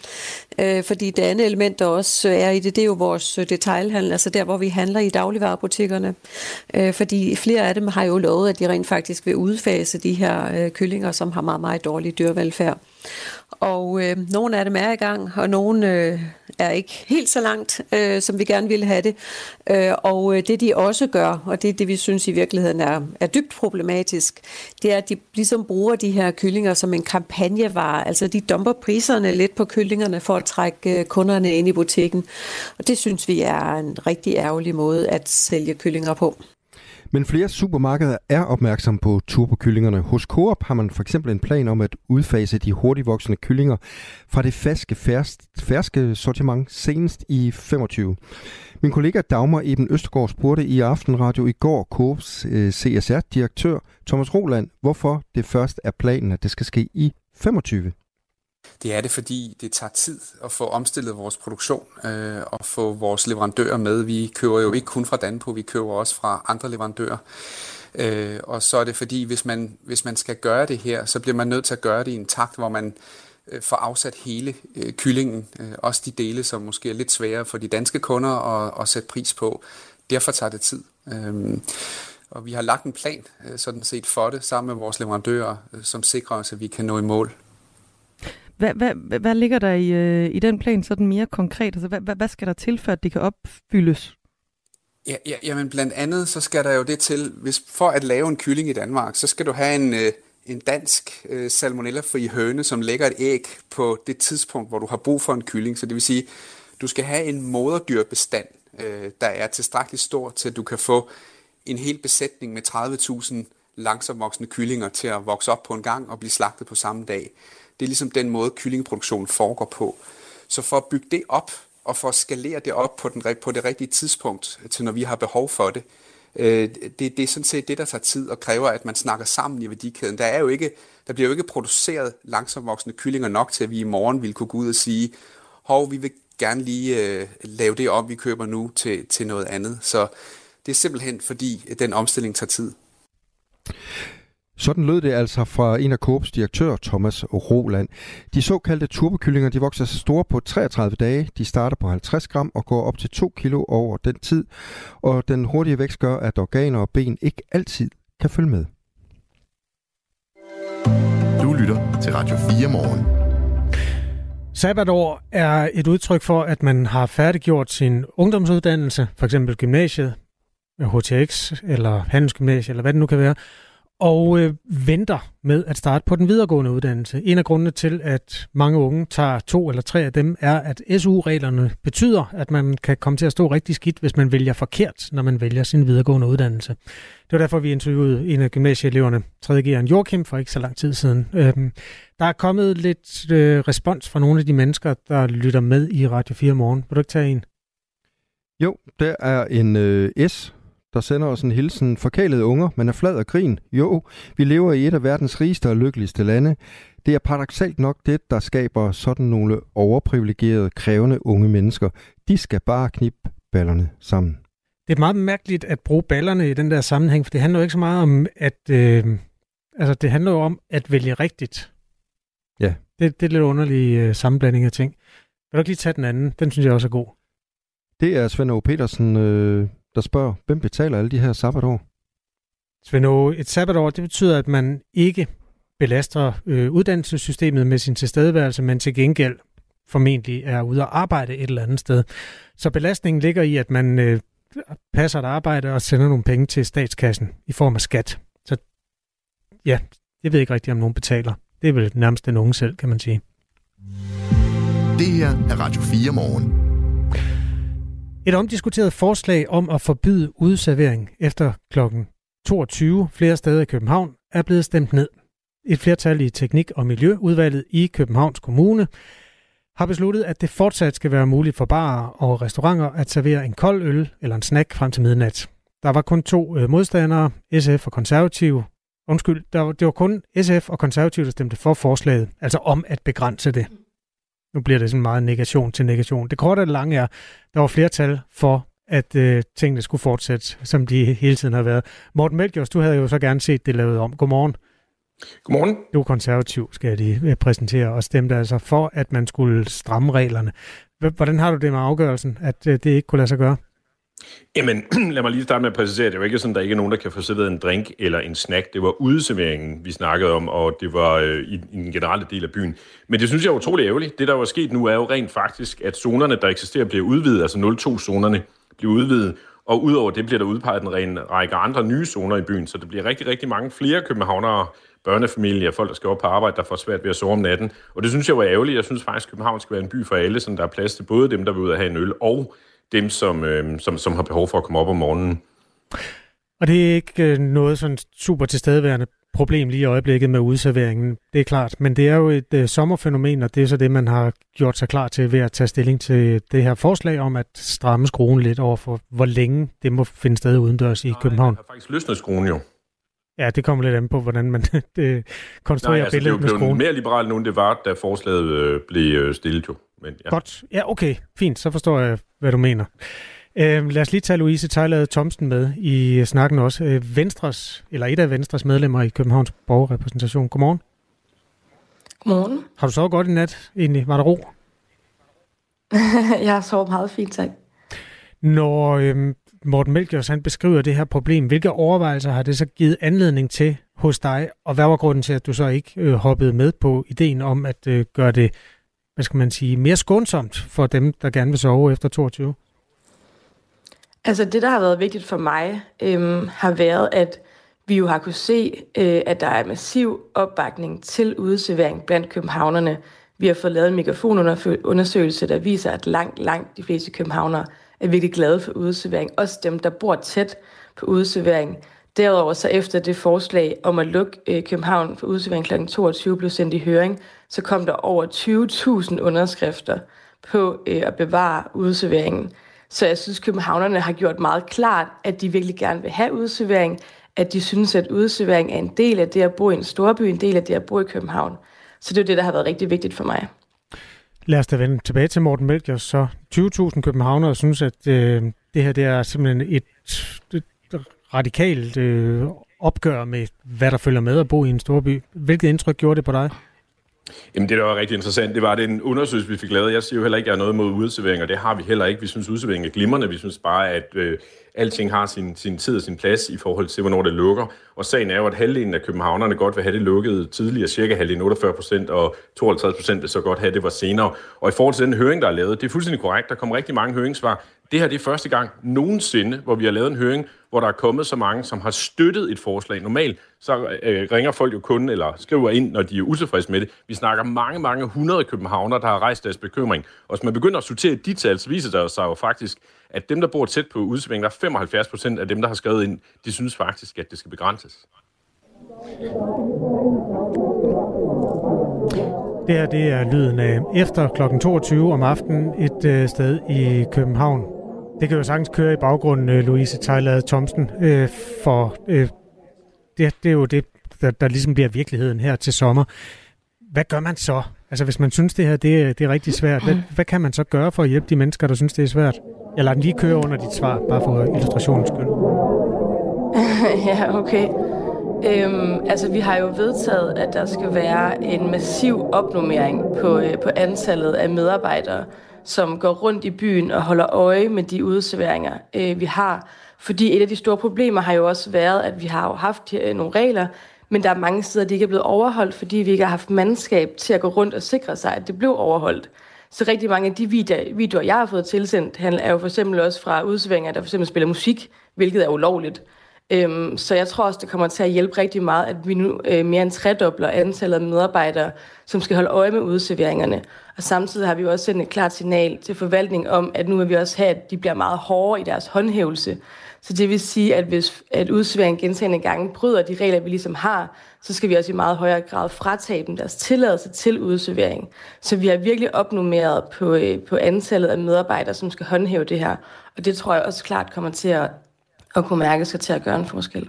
Øh, fordi det andet element, der også øh, er i det, det er jo vores øh, detailhandel, altså der, hvor vi handler i dagligvarerbutikkerne. Øh, fordi flere af dem har jo lovet, at de rent faktisk vil udfase de her øh, kyllinger, som har meget, meget dårlig dyrevelfærd. Og øh, nogle af dem er i gang, og nogle øh, er ikke helt så langt, øh, som vi gerne ville have det. Øh, og øh, det de også gør, og det er det, vi synes i virkeligheden er, er dybt problematisk, det er, at de ligesom bruger de her kyllinger som en kampagnevare. Altså de dumper priserne lidt på kyllingerne for at trække øh, kunderne ind i butikken. Og det synes vi er en rigtig ærgerlig måde at sælge kyllinger på. Men flere supermarkeder er opmærksom på turbokyllingerne. Hos Coop har man for eksempel en plan om at udfase de hurtigvoksende kyllinger fra det ferske, ferske sortiment senest i 25. Min kollega Dagmar Eben Østergaard spurgte i Aftenradio i går Coops øh, CSR-direktør Thomas Roland, hvorfor det først er planen, at det skal ske i 25. Det er det, fordi det tager tid at få omstillet vores produktion øh, og få vores leverandører med. Vi køber jo ikke kun fra Danpo, vi køber også fra andre leverandører. Øh, og så er det fordi, hvis man, hvis man skal gøre det her, så bliver man nødt til at gøre det i en takt, hvor man øh, får afsat hele øh, kyllingen. Øh, også de dele, som måske er lidt sværere for de danske kunder at, at sætte pris på. Derfor tager det tid. Øh, og vi har lagt en plan øh, sådan set for det sammen med vores leverandører, øh, som sikrer os, at vi kan nå i mål. Hvad, hvad, hvad ligger der i, øh, i den plan sådan mere konkret? Altså, hvad, hvad skal der til, for at det kan opfyldes? Ja, ja, jamen blandt andet, så skal der jo det til, hvis for at lave en kylling i Danmark, så skal du have en, øh, en dansk øh, salmonellafri høne, som lægger et æg på det tidspunkt, hvor du har brug for en kylling. Så det vil sige, du skal have en moderdyrbestand, øh, der er tilstrækkeligt stor til, at du kan få en hel besætning med 30.000 langsomt voksende kyllinger til at vokse op på en gang og blive slagtet på samme dag. Det er ligesom den måde, kyllingeproduktionen foregår på. Så for at bygge det op, og for at skalere det op på, den, på det rigtige tidspunkt, til når vi har behov for det, øh, det, det er sådan set det, der tager tid og kræver, at man snakker sammen i værdikæden. Der, er jo ikke, der bliver jo ikke produceret langsomt voksende kyllinger nok til, at vi i morgen vil kunne gå ud og sige, hov, vi vil gerne lige øh, lave det om, vi køber nu til, til noget andet. Så det er simpelthen fordi, den omstilling tager tid. Sådan lød det altså fra en af Coops direktør, Thomas Roland. De såkaldte turbokyllinger de vokser sig store på 33 dage. De starter på 50 gram og går op til 2 kilo over den tid. Og den hurtige vækst gør, at organer og ben ikke altid kan følge med. Du lytter til Radio 4 morgen. Sabbatår er et udtryk for, at man har færdiggjort sin ungdomsuddannelse, for eksempel gymnasiet, HTX eller handelsgymnasiet, eller hvad det nu kan være, og øh, venter med at starte på den videregående uddannelse. En af grundene til, at mange unge tager to eller tre af dem, er, at SU-reglerne betyder, at man kan komme til at stå rigtig skidt, hvis man vælger forkert, når man vælger sin videregående uddannelse. Det var derfor, vi interviewede en af gymnasieeleverne, 3. G'eren Joachim, for ikke så lang tid siden. Øhm, der er kommet lidt øh, respons fra nogle af de mennesker, der lytter med i Radio 4 morgen. Vil du ikke tage en? Jo, der er en øh, S der sender os en hilsen. Forkælede unger, man er flad og grin. Jo, vi lever i et af verdens rigeste og lykkeligste lande. Det er paradoxalt nok det, der skaber sådan nogle overprivilegerede, krævende unge mennesker. De skal bare knippe ballerne sammen. Det er meget mærkeligt at bruge ballerne i den der sammenhæng, for det handler jo ikke så meget om, at... Øh, altså, det handler jo om at vælge rigtigt. Ja. Det, det er lidt underlig øh, sammenblanding af ting. Vil du ikke lige tage den anden? Den synes jeg også er god. Det er Svend O. Petersen, øh, der spørger, hvem betaler alle de her sabbatår? Svend et sabbatår, det betyder, at man ikke belaster øh, uddannelsessystemet med sin tilstedeværelse, men til gengæld formentlig er ude at arbejde et eller andet sted. Så belastningen ligger i, at man øh, passer et arbejde og sender nogle penge til statskassen i form af skat. Så ja, jeg ved ikke rigtigt, om nogen betaler. Det er vel nærmest den unge selv, kan man sige. Det her er Radio 4 morgen. Et omdiskuteret forslag om at forbyde udservering efter kl. 22 flere steder i København er blevet stemt ned. Et flertal i Teknik- og Miljøudvalget i Københavns Kommune har besluttet, at det fortsat skal være muligt for barer og restauranter at servere en kold øl eller en snack frem til midnat. Der var kun to øh, modstandere, SF og konservative. Undskyld, der, var- det var kun SF og konservative, der stemte for forslaget, altså om at begrænse det. Nu bliver det sådan meget negation til negation. Det korte og det lange er, der var flertal for, at øh, tingene skulle fortsætte, som de hele tiden har været. Morten Melchiors, du havde jo så gerne set det lavet om. Godmorgen. Godmorgen. Du er konservativ, skal jeg lige øh, præsentere, og stemte altså for, at man skulle stramme reglerne. Hvordan har du det med afgørelsen, at øh, det ikke kunne lade sig gøre? Jamen, (clears throat) lad mig lige starte med at præcisere, det er jo ikke sådan, at der ikke er nogen, der kan få serveret en drink eller en snack. Det var udeserveringen, vi snakkede om, og det var øh, i, i en generelle del af byen. Men det synes jeg er utrolig ærgerligt. Det, der var sket nu, er jo rent faktisk, at zonerne, der eksisterer, bliver udvidet, altså 02-zonerne bliver udvidet, og udover det bliver der udpeget en ren række andre nye zoner i byen, så det bliver rigtig, rigtig mange flere københavnere, børnefamilier, folk, der skal op på arbejde, der får svært ved at sove om natten. Og det synes jeg var ærgerligt. Jeg synes faktisk, at København skal være en by for alle, så der er plads til både dem, der vil ud og have en øl, og dem, som, øh, som, som har behov for at komme op om morgenen. Og det er ikke øh, noget sådan super tilstedeværende problem lige i øjeblikket med udserveringen, det er klart. Men det er jo et øh, sommerfænomen, og det er så det, man har gjort sig klar til ved at tage stilling til det her forslag om at stramme skruen lidt over for, hvor længe det må finde sted udendørs i København. Jeg har faktisk løsnet skruen jo. Ja, det kommer lidt an på, hvordan man (laughs) det konstruerer Nej, altså, det er billedet jo med blevet skruen. mere liberalt nu, end det var, da forslaget øh, blev øh, stillet jo. Men, ja. Godt. Ja, okay. Fint. Så forstår jeg, hvad du mener. Øh, lad os lige tage Louise Tejlade Thomsen med i snakken også. Øh, Venstres, eller et af Venstres medlemmer i Københavns borgerrepræsentation. Godmorgen. Godmorgen. Har du sovet godt i nat egentlig? Var der ro? (laughs) jeg har sovet meget fint, tak. Når øhm, Morten Melchiors han beskriver det her problem, hvilke overvejelser har det så givet anledning til hos dig, og hvad var grunden til, at du så ikke øh, hoppede med på ideen om at øh, gøre det, hvad skal man sige, mere skånsomt for dem, der gerne vil sove efter 22? Altså det, der har været vigtigt for mig, øhm, har været, at vi jo har kunne se, øh, at der er massiv opbakning til udeservering blandt københavnerne. Vi har fået lavet en mikrofonundersøgelse, der viser, at langt, langt de fleste københavnere er virkelig glade for udeservering. Også dem, der bor tæt på udeservering. Derudover så efter det forslag om at lukke øh, København for udeservering kl. 22 blev sendt i høring, så kom der over 20.000 underskrifter på øh, at bevare udserveringen. Så jeg synes, københavnerne har gjort meget klart, at de virkelig gerne vil have udservering, at de synes, at udservering er en del af det at bo i en storby, en del af det at bo i København. Så det er det, der har været rigtig vigtigt for mig. Lad os da vende tilbage til Morten Melchior. Så 20.000 københavnere synes, at øh, det her det er simpelthen et, et radikalt øh, opgør med, hvad der følger med at bo i en storby. Hvilket indtryk gjorde det på dig? Jamen det, der var rigtig interessant, det var den undersøgelse, vi fik lavet. Jeg siger jo heller ikke, at jeg er noget mod udservering, og det har vi heller ikke. Vi synes, udservering er glimrende. Vi synes bare, at øh, alting har sin, sin tid og sin plads i forhold til, hvornår det lukker. Og sagen er jo, at halvdelen af københavnerne godt vil have det lukket tidligere, cirka halvdelen, 48 procent, og 52 procent vil så godt have, det var senere. Og i forhold til den høring, der er lavet, det er fuldstændig korrekt. Der kom rigtig mange høringssvar. Det her det er første gang nogensinde, hvor vi har lavet en høring, hvor der er kommet så mange, som har støttet et forslag. Normalt så øh, ringer folk jo kun eller skriver ind, når de er utilfredse med det. Vi snakker mange, mange hundrede københavnere, der har rejst deres bekymring. Og hvis man begynder at sortere de tal, så viser det sig jo faktisk, at dem, der bor tæt på udsving, der er 75 procent af dem, der har skrevet ind, de synes faktisk, at det skal begrænses. Det her det er lyden af efter kl. 22 om aftenen et øh, sted i København. Det kan jo sagtens køre i baggrunden, øh, Louise Tejlade Thomsen, øh, for øh, det, det er jo det, der, der ligesom bliver virkeligheden her til sommer. Hvad gør man så? Altså hvis man synes, det her det, er- det er rigtig svært, hvad, hvad kan man så gøre for at hjælpe de mennesker, der synes, det er svært? Jeg lader den lige køre under dit svar, bare for illustrationens skyld. (laughs) ja, okay. Øhm, altså, vi har jo vedtaget, at der skal være en massiv opnummering på, øh, på antallet af medarbejdere, som går rundt i byen og holder øje med de udserveringer, øh, vi har. Fordi et af de store problemer har jo også været, at vi har jo haft øh, nogle regler, men der er mange steder, de ikke er blevet overholdt, fordi vi ikke har haft mandskab til at gå rundt og sikre sig, at det blev overholdt. Så rigtig mange af de videoer, jeg har fået tilsendt, handler- er jo for eksempel også fra udsvinger, der for eksempel spiller musik, hvilket er ulovligt. Øhm, så jeg tror også, det kommer til at hjælpe rigtig meget, at vi nu øh, mere end tredobler antallet af medarbejdere, som skal holde øje med udserveringerne. Og samtidig har vi jo også sendt et klart signal til forvaltningen om, at nu vil vi også have, at de bliver meget hårdere i deres håndhævelse. Så det vil sige, at hvis at udservering gentagende gange bryder de regler, vi ligesom har, så skal vi også i meget højere grad fratage dem deres tilladelse til udservering. Så vi har virkelig opnummeret på, øh, på antallet af medarbejdere, som skal håndhæve det her. Og det tror jeg også klart kommer til at at kunne mærke sig til at gøre en forskel.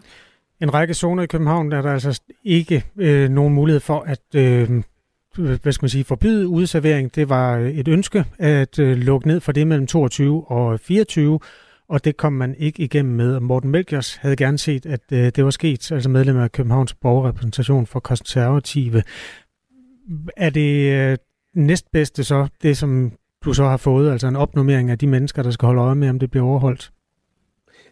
En række zoner i København der er der altså ikke øh, nogen mulighed for at øh, hvad skal man sige, forbyde udservering. Det var et ønske at øh, lukke ned for det mellem 22 og 24, og det kom man ikke igennem med. Morten Melkers havde gerne set, at øh, det var sket, altså medlem af Københavns borgerrepræsentation for konservative. Er det øh, næstbedste så, det som du så har fået, altså en opnummering af de mennesker, der skal holde øje med, om det bliver overholdt?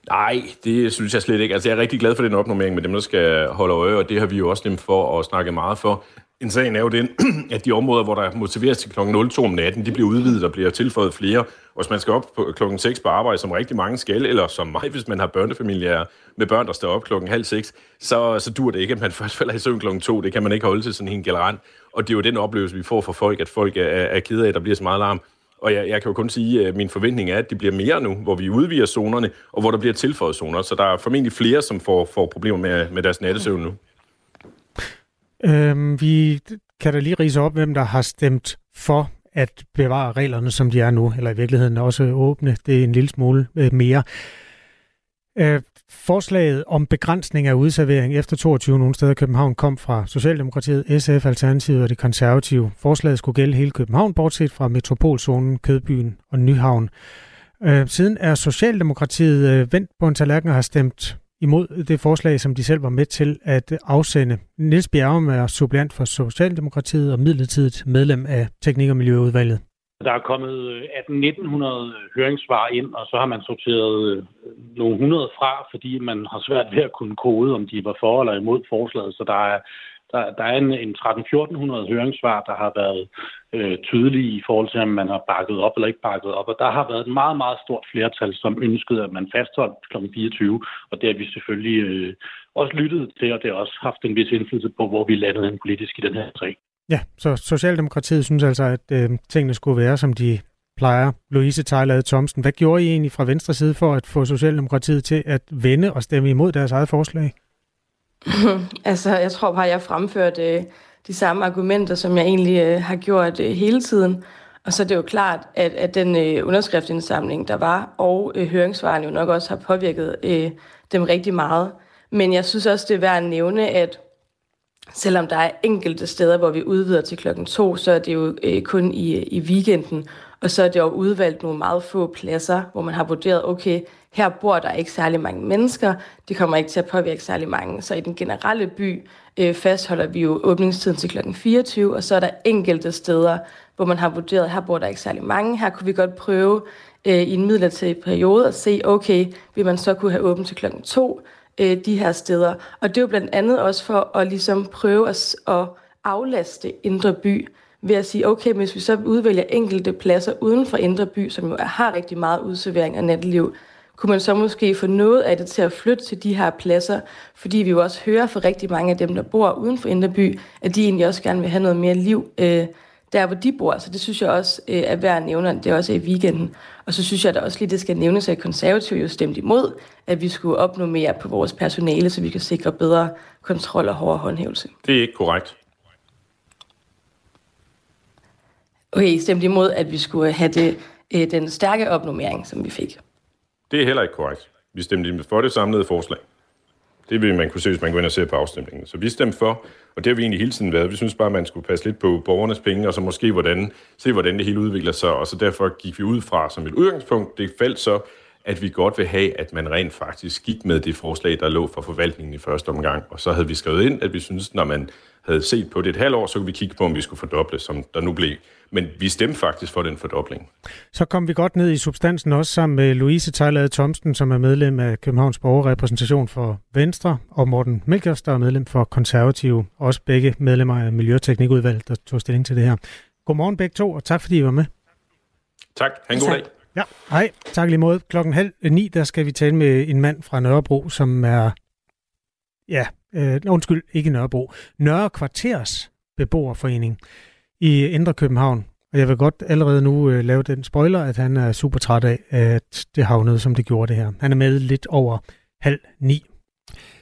Nej, det synes jeg slet ikke. Altså, jeg er rigtig glad for den opnummering med dem, der skal holde øje, og det har vi jo også nemt for at snakke meget for. En sagen er jo den, (clears throat) at de områder, hvor der motiveres til kl. 02 om natten, de bliver udvidet og bliver tilføjet flere. Og hvis man skal op på klokken 6 på arbejde, som rigtig mange skal, eller som mig, hvis man har børnefamilier med børn, der står op klokken halv seks, så, så dur det ikke, at man (laughs) først falder i søvn klokken 2. Det kan man ikke holde til sådan en generelt. Og det er jo den oplevelse, vi får fra folk, at folk er, er kede af, at der bliver så meget larm. Og jeg, jeg kan jo kun sige, at min forventning er, at det bliver mere nu, hvor vi udvider zonerne, og hvor der bliver tilføjet zoner. Så der er formentlig flere, som får, får problemer med, med deres nattesøvn nu. Øhm, vi kan da lige rise op, hvem der har stemt for at bevare reglerne, som de er nu, eller i virkeligheden også åbne det en lille smule øh, mere. Øh, forslaget om begrænsning af udservering efter 22 nogle steder i København kom fra Socialdemokratiet, SF, Alternativet og det konservative. Forslaget skulle gælde hele København, bortset fra Metropolzonen, Kødbyen og Nyhavn. Øh, siden er Socialdemokratiet øh, vendt på en tallerken og har stemt imod det forslag, som de selv var med til at afsende. Niels Bjergum er suppleant for Socialdemokratiet og midlertidigt medlem af Teknik- og Miljøudvalget. Der er kommet øh, 1800 høringssvar ind, og så har man sorteret øh, nogle hundrede fra, fordi man har svært ved at kunne kode, om de var for eller imod forslaget. Så der er, der, der er en, en 13-1400 høringssvar, der har været øh, tydelige i forhold til, om man har bakket op eller ikke bakket op. Og der har været et meget, meget stort flertal, som ønskede, at man fastholdt kl. 24. Og det har vi selvfølgelig øh, også lyttet til, og det har også haft en vis indflydelse på, hvor vi landede en politisk i den her sag. Ja, så Socialdemokratiet synes altså, at øh, tingene skulle være, som de plejer. Louise Tejlade Thomsen, hvad gjorde I egentlig fra venstre side for at få Socialdemokratiet til at vende og stemme imod deres eget forslag? (laughs) altså, jeg tror bare, jeg fremførte øh, de samme argumenter, som jeg egentlig øh, har gjort øh, hele tiden. Og så er det jo klart, at, at den øh, underskriftsindsamling, der var, og øh, høringsvarene jo nok også har påvirket øh, dem rigtig meget. Men jeg synes også, det er værd at nævne, at selvom der er enkelte steder, hvor vi udvider til klokken to, så er det jo øh, kun i, øh, i weekenden. Og så er det jo udvalgt nogle meget få pladser, hvor man har vurderet, okay, her bor der ikke særlig mange mennesker, det kommer ikke til at påvirke særlig mange. Så i den generelle by øh, fastholder vi jo åbningstiden til klokken 24, og så er der enkelte steder, hvor man har vurderet, her bor der ikke særlig mange. Her kunne vi godt prøve øh, i en midlertidig periode at se, okay, vil man så kunne have åbent til klokken 2 øh, de her steder. Og det er jo blandt andet også for at ligesom prøve at, at aflaste Indre By, ved at sige, okay, hvis vi så udvælger enkelte pladser uden for Indre By, som jo har rigtig meget udservering af natteliv, kunne man så måske få noget af det til at flytte til de her pladser, fordi vi jo også hører fra rigtig mange af dem, der bor uden for Indre By, at de egentlig også gerne vil have noget mere liv øh, der, hvor de bor. Så det synes jeg også øh, er værd at nævne, det er også i weekenden. Og så synes jeg da også lige, det skal nævnes, at konservative jo stemt imod, at vi skulle opnå mere på vores personale, så vi kan sikre bedre kontrol og hårdere håndhævelse. Det er ikke korrekt. Okay, stemte imod, at vi skulle have det, øh, den stærke opnummering, som vi fik. Det er heller ikke korrekt. Vi stemte for det samlede forslag. Det vil man kunne se, hvis man går ind og ser på afstemningen. Så vi stemte for, og det har vi egentlig hele tiden været. Vi synes bare, at man skulle passe lidt på borgernes penge, og så måske hvordan, se, hvordan det hele udvikler sig. Og så derfor gik vi ud fra som et udgangspunkt. Det faldt så, at vi godt vil have, at man rent faktisk gik med det forslag, der lå for forvaltningen i første omgang. Og så havde vi skrevet ind, at vi synes, når man havde set på det et halvt år, så kunne vi kigge på, om vi skulle fordoble, som der nu blev. Men vi stemte faktisk for den fordobling. Så kom vi godt ned i substansen også sammen med Louise Tejlade Thomsen, som er medlem af Københavns Borgerrepræsentation for Venstre, og Morten Melkers, der er medlem for Konservative. Også begge medlemmer af Miljøteknikudvalget, der tog stilling til det her. Godmorgen begge to, og tak fordi I var med. Tak. Ha' en god dag. Ja, hej. Tak lige måde. Klokken halv ni, der skal vi tale med en mand fra Nørrebro, som er, ja, øh, undskyld, ikke Nørrebro, Nørre Kvarters beboerforening i Indre København. Og jeg vil godt allerede nu øh, lave den spoiler, at han er super træt af, at det havnede, som det gjorde det her. Han er med lidt over halv ni.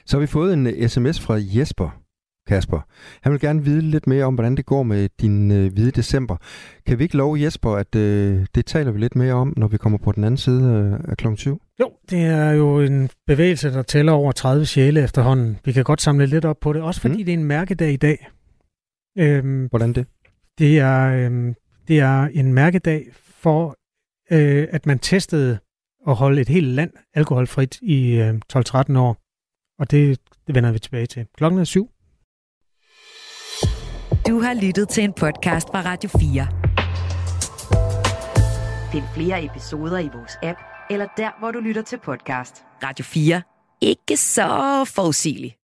Så har vi fået en sms fra Jesper Kasper. Han vil gerne vide lidt mere om, hvordan det går med din øh, hvide december. Kan vi ikke love Jesper, at øh, det taler vi lidt mere om, når vi kommer på den anden side øh, af kl. 20? Jo, det er jo en bevægelse, der tæller over 30 sjæle efterhånden. Vi kan godt samle lidt op på det, også fordi mm. det er en mærkedag i dag. Øhm, Hvordan det? Det er, øhm, det er en mærkedag for, øh, at man testede at holde et helt land alkoholfrit i øh, 12-13 år. Og det, det vender vi tilbage til. Klokken er syv. Du har lyttet til en podcast fra Radio 4. Find flere episoder i vores app, eller der, hvor du lytter til podcast. Radio 4. Ikke så forudsigeligt.